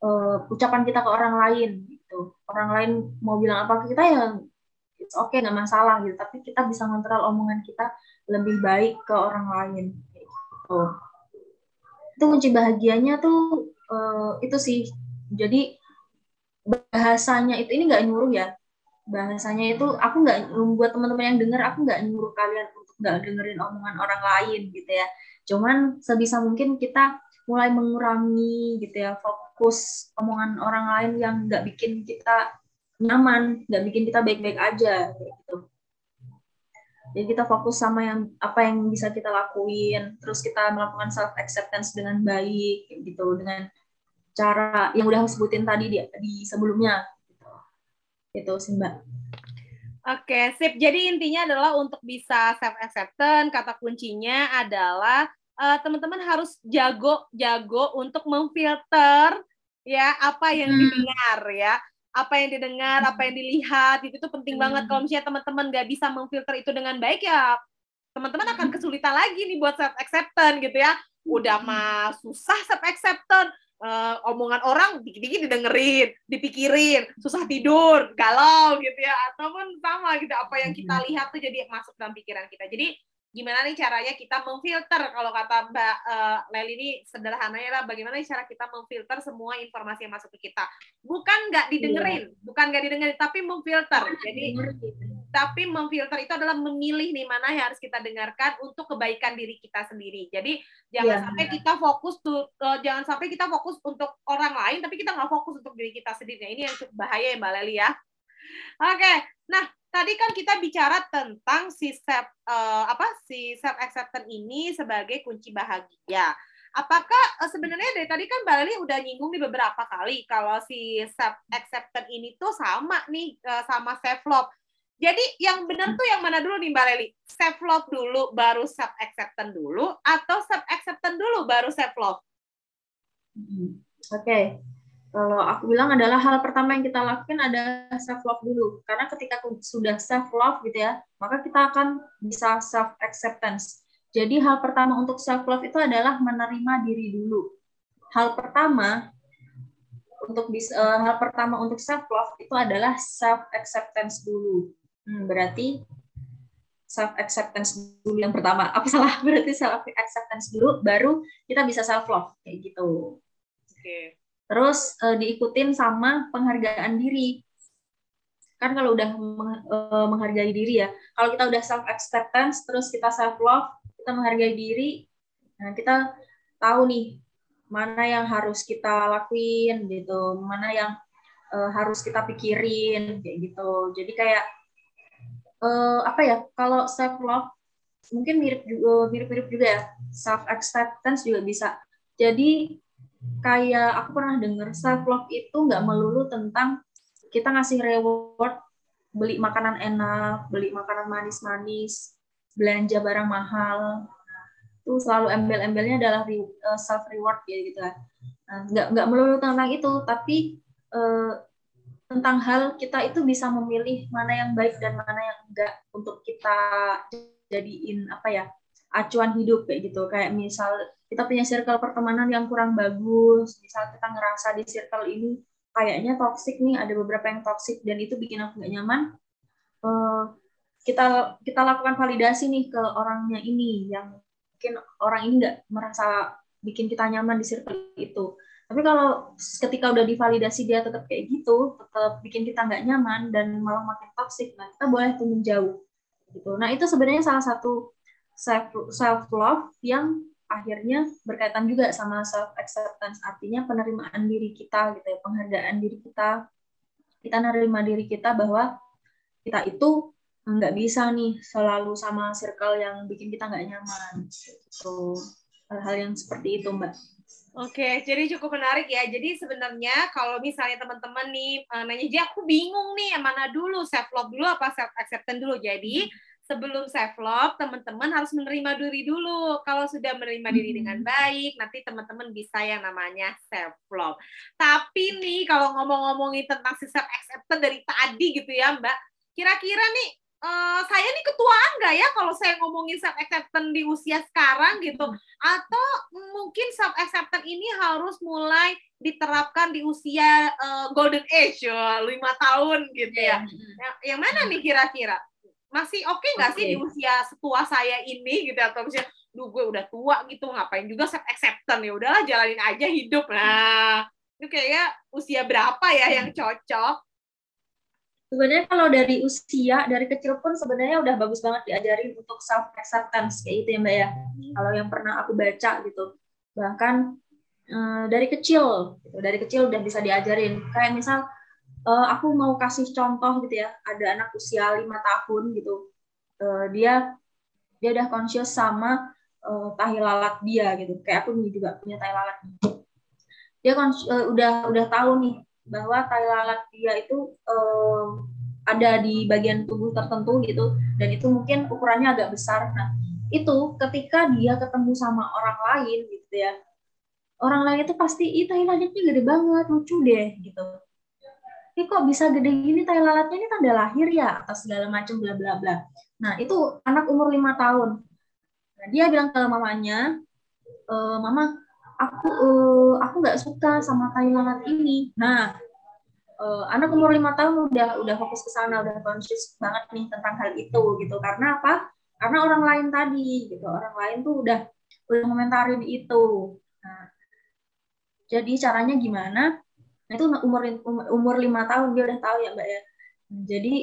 uh, ucapan kita ke orang lain gitu. Orang lain mau bilang apa ke kita ya it's okay nggak masalah gitu. Tapi kita bisa mengontrol omongan kita lebih baik ke orang lain gitu. Itu kunci bahagianya tuh uh, itu sih. Jadi bahasanya itu ini nggak nyuruh ya? Bahasanya itu aku nggak membuat teman-teman yang dengar aku nggak nyuruh kalian untuk nggak dengerin omongan orang lain gitu ya. Cuman sebisa mungkin kita mulai mengurangi gitu ya fokus omongan orang lain yang nggak bikin kita nyaman nggak bikin kita baik-baik aja gitu. Jadi kita fokus sama yang apa yang bisa kita lakuin terus kita melakukan self acceptance dengan baik gitu dengan cara yang udah sebutin tadi di, di sebelumnya gitu. Itu sih Mbak. Oke, sip. Jadi intinya adalah untuk bisa self acceptance, kata kuncinya adalah uh, teman-teman harus jago-jago untuk memfilter ya apa yang hmm. didengar ya apa yang didengar, apa yang dilihat itu tuh penting hmm. banget. Kalau misalnya teman-teman nggak bisa memfilter itu dengan baik ya teman-teman akan hmm. kesulitan lagi nih buat self acceptance gitu ya. Udah hmm. mah susah self acceptance, uh, omongan orang dikit-dikit didengerin, dipikirin, susah tidur, galau gitu ya, ataupun sama gitu apa yang kita lihat tuh jadi masuk dalam pikiran kita. Jadi gimana nih caranya kita memfilter? Kalau kata Mbak uh, Leli ini sederhananya lah bagaimana cara kita memfilter semua informasi yang masuk ke kita? Bukan nggak didengerin iya. bukan nggak didengerin tapi memfilter. Jadi tapi memfilter itu adalah memilih nih mana yang harus kita dengarkan untuk kebaikan diri kita sendiri jadi jangan iya. sampai kita fokus tuh uh, jangan sampai kita fokus untuk orang lain tapi kita nggak fokus untuk diri kita sendiri nah, ini yang cukup bahaya ya Mbak Leli ya oke nah tadi kan kita bicara tentang si self uh, apa si self acceptance ini sebagai kunci bahagia. Apakah uh, sebenarnya dari tadi kan Mbak Lili udah nyinggung nih beberapa kali kalau si self acceptance ini tuh sama nih uh, sama self love. Jadi yang benar tuh yang mana dulu nih Mbak Leli? Self love dulu baru self acceptance dulu atau self acceptance dulu baru self love? Hmm, oke. Okay kalau aku bilang adalah hal pertama yang kita lakukan adalah self love dulu karena ketika sudah self love gitu ya maka kita akan bisa self acceptance jadi hal pertama untuk self love itu adalah menerima diri dulu hal pertama untuk bisa uh, hal pertama untuk self love itu adalah self acceptance dulu hmm, berarti self acceptance dulu yang pertama. Apa salah berarti self acceptance dulu baru kita bisa self love kayak gitu. Oke. Okay terus uh, diikutin sama penghargaan diri. Kan kalau udah uh, menghargai diri ya kalau kita udah self acceptance terus kita self love kita menghargai diri nah kita tahu nih mana yang harus kita lakuin gitu mana yang uh, harus kita pikirin kayak gitu. Jadi kayak uh, apa ya kalau self love mungkin mirip juga mirip mirip juga ya self acceptance juga bisa jadi kayak aku pernah dengar self love itu nggak melulu tentang kita ngasih reward beli makanan enak, beli makanan manis-manis, belanja barang mahal. Itu selalu embel-embelnya adalah eh, self reward ya gitu kan. Nah, nggak nggak melulu tentang itu, tapi uh, tentang hal kita itu bisa memilih mana yang baik dan mana yang enggak untuk kita jadiin apa ya acuan hidup kayak gitu kayak misal kita punya circle pertemanan yang kurang bagus, misal kita ngerasa di circle ini kayaknya toxic nih, ada beberapa yang toxic dan itu bikin aku nggak nyaman, uh, kita kita lakukan validasi nih ke orangnya ini yang mungkin orang ini nggak merasa bikin kita nyaman di circle itu. Tapi kalau ketika udah divalidasi dia tetap kayak gitu, tetap bikin kita nggak nyaman dan malah makin toxic, nah kita boleh tuh menjauh. Gitu. Nah itu sebenarnya salah satu self self love yang akhirnya berkaitan juga sama self acceptance artinya penerimaan diri kita gitu ya penghargaan diri kita kita nerima diri kita bahwa kita itu nggak bisa nih selalu sama circle yang bikin kita nggak nyaman gitu hal-hal yang seperti itu mbak Oke, jadi cukup menarik ya. Jadi sebenarnya kalau misalnya teman-teman nih uh, nanya, jadi aku bingung nih yang mana dulu, self love dulu apa self acceptance dulu. Jadi sebelum self love, teman-teman harus menerima diri dulu. Kalau sudah menerima diri dengan hmm. baik, nanti teman-teman bisa yang namanya self love. Tapi nih kalau ngomong-ngomongin tentang self acceptance dari tadi gitu ya, Mbak, kira-kira nih Uh, saya nih ketuaan nggak ya kalau saya ngomongin self acceptance di usia sekarang gitu. Hmm. atau mungkin self acceptance ini harus mulai diterapkan di usia uh, golden age ya lima tahun gitu ya. Iya. yang, yang mana nih kira-kira? Masih oke okay nggak okay. sih di usia setua saya ini gitu? Atau misalnya duh gue udah tua gitu ngapain juga self acceptance ya? Udahlah jalanin aja hidup. Nah itu kayaknya usia berapa ya yang cocok sebenarnya kalau dari usia dari kecil pun sebenarnya udah bagus banget diajarin untuk self acceptance kayak itu ya mbak ya. Kalau yang pernah aku baca gitu. Bahkan eh, dari kecil gitu, dari kecil udah bisa diajarin. Kayak misal uh, aku mau kasih contoh gitu ya ada anak usia lima tahun gitu. Uh, dia dia udah conscious sama uh, tahi lalat dia gitu. Kayak aku juga punya tahi lalat. Dia uh, udah udah tahu nih bahwa tahi lalat dia itu uh, ada di bagian tubuh tertentu gitu. Dan itu mungkin ukurannya agak besar. Nah itu ketika dia ketemu sama orang lain gitu ya orang lain itu pasti itu tahi lalatnya gede banget lucu deh gitu. Ini kok bisa gede gini? Tai lalatnya ini tanda lahir ya? Atau segala macam bla bla bla. Nah itu anak umur lima tahun. Nah, dia bilang ke mamanya, e, mama aku uh, aku nggak suka sama tai lalat ini. Nah uh, anak umur lima tahun udah udah fokus ke sana, udah conscious banget nih tentang hal itu gitu. Karena apa? karena orang lain tadi gitu orang lain tuh udah udah komentarin itu nah jadi caranya gimana nah, itu umur umur lima tahun dia udah tahu ya mbak ya jadi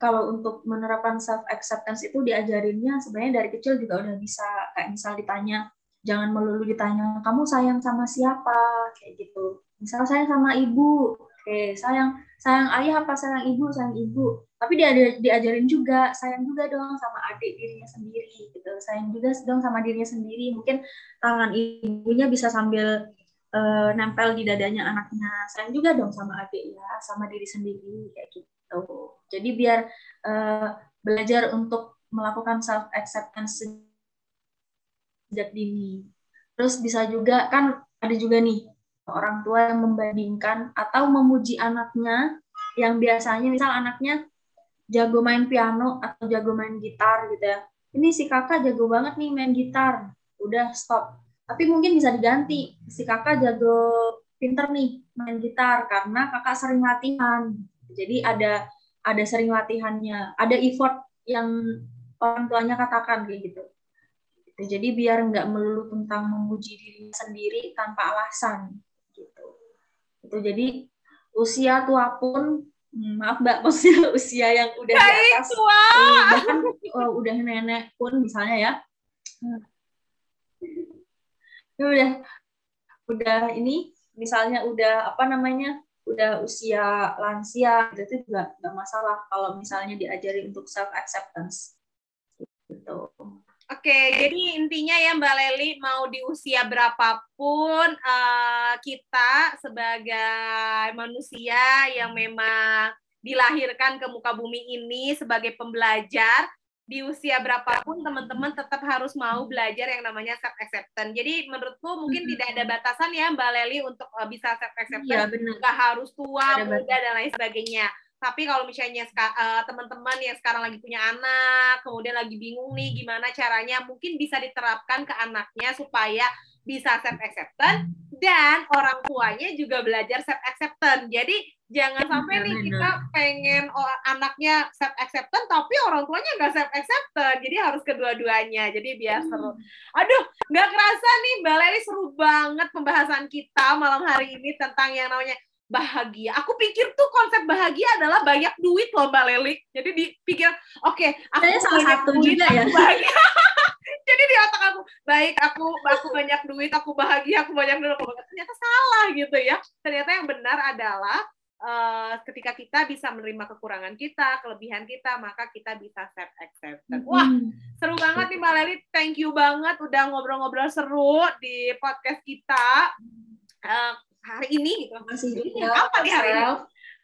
kalau untuk menerapkan self acceptance itu diajarinnya sebenarnya dari kecil juga udah bisa kayak misal ditanya jangan melulu ditanya kamu sayang sama siapa? Kayak gitu. Misal sayang sama ibu. Oke sayang sayang ayah apa sayang ibu? Sayang ibu. Tapi dia diajarin juga sayang juga dong sama adik dirinya sendiri gitu. Sayang juga dong sama dirinya sendiri. Mungkin tangan ibunya bisa sambil uh, nempel di dadanya anaknya. Sayang juga dong sama adik ya sama diri sendiri kayak gitu. Jadi biar uh, belajar untuk melakukan self acceptance sejak dini. Terus bisa juga kan ada juga nih orang tua yang membandingkan atau memuji anaknya yang biasanya misal anaknya jago main piano atau jago main gitar gitu ya. Ini si kakak jago banget nih main gitar. Udah stop. Tapi mungkin bisa diganti. Si kakak jago pinter nih main gitar karena kakak sering latihan jadi ada ada sering latihannya, ada effort yang orang tuanya katakan kayak gitu. Jadi biar nggak melulu tentang memuji diri sendiri tanpa alasan gitu. Itu jadi usia tua pun hmm, maaf mbak usia usia yang udah di atas tua. bahkan oh, udah nenek pun misalnya ya hmm. udah udah ini misalnya udah apa namanya udah usia lansia itu juga nggak masalah kalau misalnya diajari untuk self acceptance gitu. Oke, jadi intinya ya Mbak Leli mau di usia berapapun uh, kita sebagai manusia yang memang dilahirkan ke muka bumi ini sebagai pembelajar di usia berapapun teman-teman tetap harus mau belajar yang namanya self acceptance. Jadi menurutku mungkin mm-hmm. tidak ada batasan ya Mbak Leli untuk uh, bisa self acceptance. Ya, Gak harus tua, muda dan lain sebagainya. Tapi kalau misalnya uh, teman-teman yang sekarang lagi punya anak, kemudian lagi bingung nih gimana caranya, mungkin bisa diterapkan ke anaknya supaya bisa self acceptance dan orang tuanya juga belajar self acceptance. Jadi jangan sampai nih kita pengen anaknya self acceptance tapi orang tuanya nggak self acceptance jadi harus kedua-duanya. Jadi biar hmm. seru. Aduh nggak kerasa nih mbak Leli seru banget pembahasan kita malam hari ini tentang yang namanya bahagia. Aku pikir tuh konsep bahagia adalah banyak duit loh mbak Leli jadi dipikir oke okay, aku salah satu duit, juga ya. bahagia. Jadi di otak aku baik aku aku banyak duit aku bahagia aku banyak duit. Aku ternyata salah gitu ya. Ternyata yang benar adalah uh, ketika kita bisa menerima kekurangan kita, kelebihan kita, maka kita bisa self acceptance. Wah, seru banget nih Mbak Leli. Thank you banget udah ngobrol-ngobrol seru di podcast kita. Uh, hari ini gitu. Masih apa nih hari ini?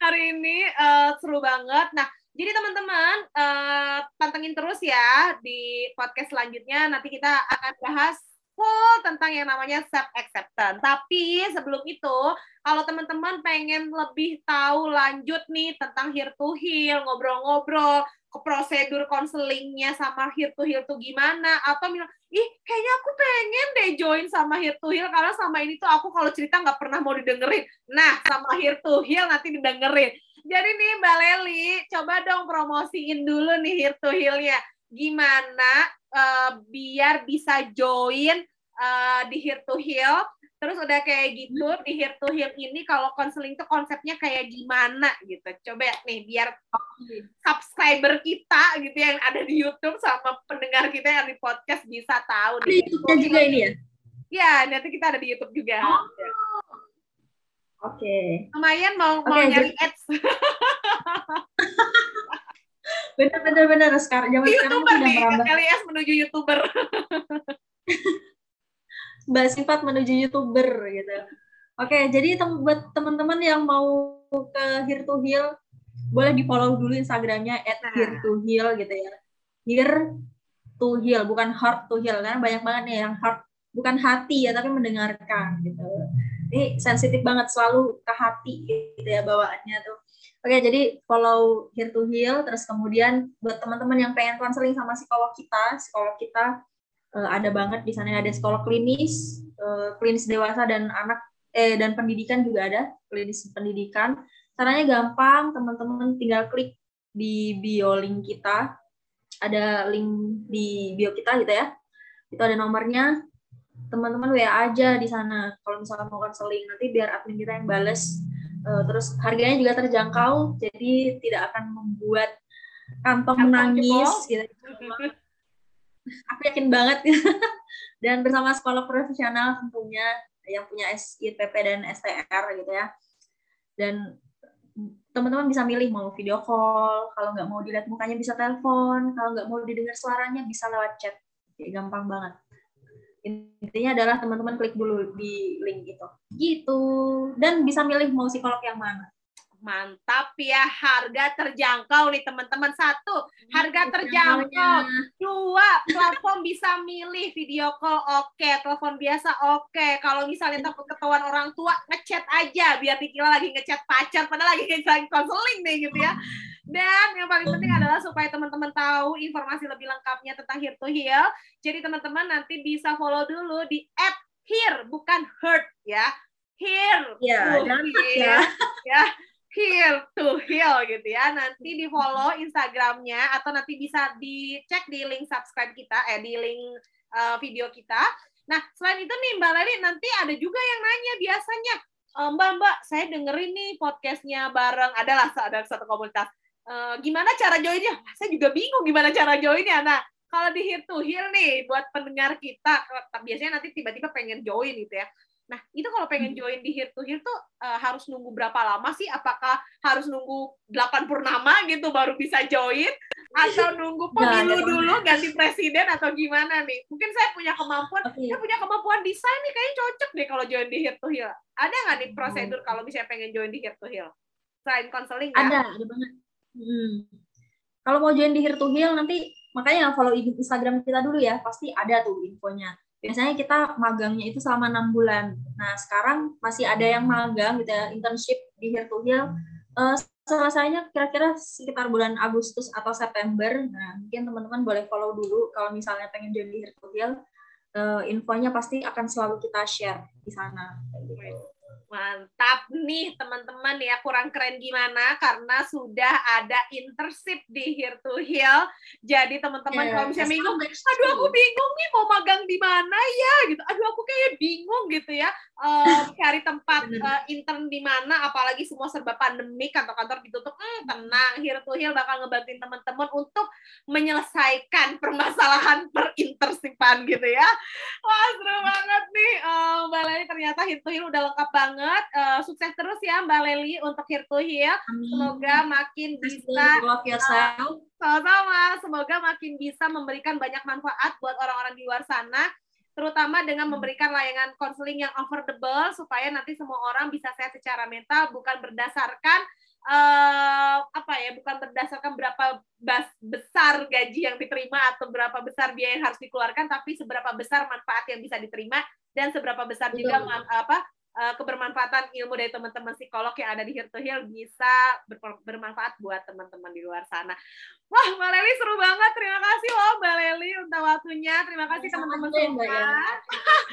Hari ini uh, seru banget. Nah, jadi teman-teman uh, pantengin terus ya di podcast selanjutnya. Nanti kita akan bahas full tentang yang namanya self acceptance. Tapi sebelum itu, kalau teman-teman pengen lebih tahu lanjut nih tentang here to heal, ngobrol-ngobrol prosedur konselingnya sama here to heal tuh gimana? Atau bilang ih kayaknya aku pengen deh join sama here to heal karena sama ini tuh aku kalau cerita nggak pernah mau didengerin. Nah sama here to heal nanti didengerin. Jadi nih Mbak Leli coba dong promosiin dulu nih here to heal-nya gimana uh, biar bisa join uh, di Here to Heal. Terus udah kayak gitu hmm. di Here to Heal ini kalau konseling tuh konsepnya kayak gimana gitu. Coba nih biar subscriber kita gitu yang ada di YouTube sama pendengar kita yang di podcast bisa tahu. Di YouTube-nya juga ini ya? Ya, nanti kita ada di YouTube juga. Oh. Oke. Okay. Lumayan mau okay, mau nyari jadi... ads. bener bener bener sekarang zaman YouTuber sekarang nih, merambah. Kalian menuju YouTuber. Mbak Sifat menuju YouTuber gitu. Oke, jadi tem buat teman-teman yang mau ke Here to Heal, boleh di follow dulu Instagramnya at nah. Here to Heal gitu ya. Here to Heal, bukan heart to heal karena banyak banget nih yang heart bukan hati ya tapi mendengarkan gitu. Ini sensitif banget selalu ke hati gitu ya bawaannya tuh. Oke, jadi follow Here to Heal, terus kemudian buat teman-teman yang pengen konseling sama psikolog kita, psikolog kita uh, ada banget di sana ada sekolah klinis, uh, klinis dewasa dan anak eh dan pendidikan juga ada klinis pendidikan. Caranya gampang, teman-teman tinggal klik di bio link kita ada link di bio kita gitu ya. Itu ada nomornya. Teman-teman WA aja di sana kalau misalkan mau konseling nanti biar admin kita yang bales. Uh, terus harganya juga terjangkau, jadi tidak akan membuat kantong menangis gitu. Aku yakin banget. dan bersama sekolah profesional tentunya yang punya SIPP dan STR gitu ya. Dan teman-teman bisa milih mau video call, kalau nggak mau dilihat mukanya bisa telepon, kalau nggak mau didengar suaranya bisa lewat chat. Jadi gampang banget intinya adalah teman-teman klik dulu di link itu gitu dan bisa milih mau psikolog yang mana mantap ya harga terjangkau nih teman-teman satu harga terjangkau dua platform bisa milih video call oke okay. telepon biasa oke okay. kalau misalnya takut ketahuan orang tua ngechat aja biar dikira lagi ngechat pacar padahal lagi ngechat konseling nih gitu ya dan yang paling penting adalah supaya teman-teman tahu informasi lebih lengkapnya tentang Here to Heal. Jadi teman-teman nanti bisa follow dulu di at here bukan hurt ya. Here. Ya, ya. ya Heal to Heal gitu ya. Nanti di follow Instagramnya atau nanti bisa dicek di link subscribe kita, eh di link uh, video kita. Nah selain itu nih Mbak Leli nanti ada juga yang nanya biasanya e, Mbak Mbak saya dengerin nih podcastnya bareng adalah ada satu komunitas. E, gimana cara joinnya? Saya juga bingung gimana cara joinnya. Nah kalau di Heal to Heal nih buat pendengar kita biasanya nanti tiba-tiba pengen join gitu ya Nah, itu kalau pengen hmm. join di Here to Here tuh uh, harus nunggu berapa lama sih? Apakah harus nunggu 8 purnama gitu baru bisa join? Atau nunggu pemilu dulu ganti presiden atau gimana nih? Mungkin saya punya kemampuan, okay. saya punya kemampuan desain nih kayaknya cocok deh kalau join di Here to Here. Ada nggak nih prosedur hmm. kalau misalnya pengen join di Here to Here? Selain konseling ya? Ada, ada banget. Hmm. Kalau mau join di Here to Heal nanti makanya follow Instagram kita dulu ya, pasti ada tuh infonya biasanya kita magangnya itu selama enam bulan. Nah sekarang masih ada yang magang gitu ya internship di Here to Heal. Uh, selesainya kira-kira sekitar bulan Agustus atau September. Nah mungkin teman-teman boleh follow dulu kalau misalnya pengen join di Here to Heal. Uh, infonya pasti akan selalu kita share di sana. Mantap nih teman-teman ya, kurang keren gimana karena sudah ada internship di Here to Heal. Jadi teman-teman yeah, kalau misalnya bingung, aduh aku bingung nih mau magang di mana ya gitu. Aduh aku kayak bingung gitu ya. Uh, cari tempat uh, intern di mana apalagi semua serba pandemi kantor-kantor ditutup. Hmm, tenang, Here to Heal bakal ngebantuin teman-teman untuk menyelesaikan permasalahan perintersipan gitu ya. Wah, seru banget nih. Uh, Mbak Leli ternyata Here to Heal udah lengkap banget banget. Uh, sukses terus ya Mbak Leli untuk Here to Heal. Semoga makin bisa yourself. sama-sama. Semoga makin bisa memberikan banyak manfaat buat orang-orang di luar sana terutama dengan memberikan layanan konseling yang affordable supaya nanti semua orang bisa sehat secara mental bukan berdasarkan uh, apa ya bukan berdasarkan berapa bas, besar gaji yang diterima atau berapa besar biaya yang harus dikeluarkan tapi seberapa besar manfaat yang bisa diterima dan seberapa besar Betul. juga man, apa uh, kebermanfaatan ilmu dari teman-teman psikolog yang ada di Heal bisa ber bermanfaat buat teman-teman di luar sana. Wah, Mbak Leli seru banget. Terima kasih loh Mbak Leli untuk waktunya. Terima kasih teman-teman semua. Ya.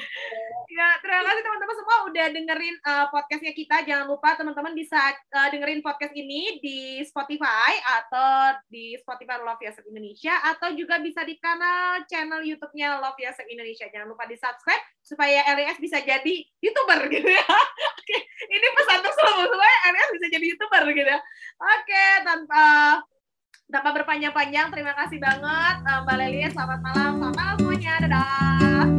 ya, terima kasih teman-teman semua udah dengerin uh, podcastnya kita. Jangan lupa teman-teman bisa uh, dengerin podcast ini di Spotify atau di Spotify Love Yourself Indonesia atau juga bisa di kanal channel YouTube-nya Love Yourself Indonesia. Jangan lupa di subscribe supaya LES bisa jadi youtuber gitu ya. Oke, ini pesan untuk semua supaya LES bisa jadi youtuber gitu ya. Oke, tanpa tanpa berpanjang-panjang, terima kasih banget Mbak Leli. Selamat malam, selamat malam semuanya. Dadah.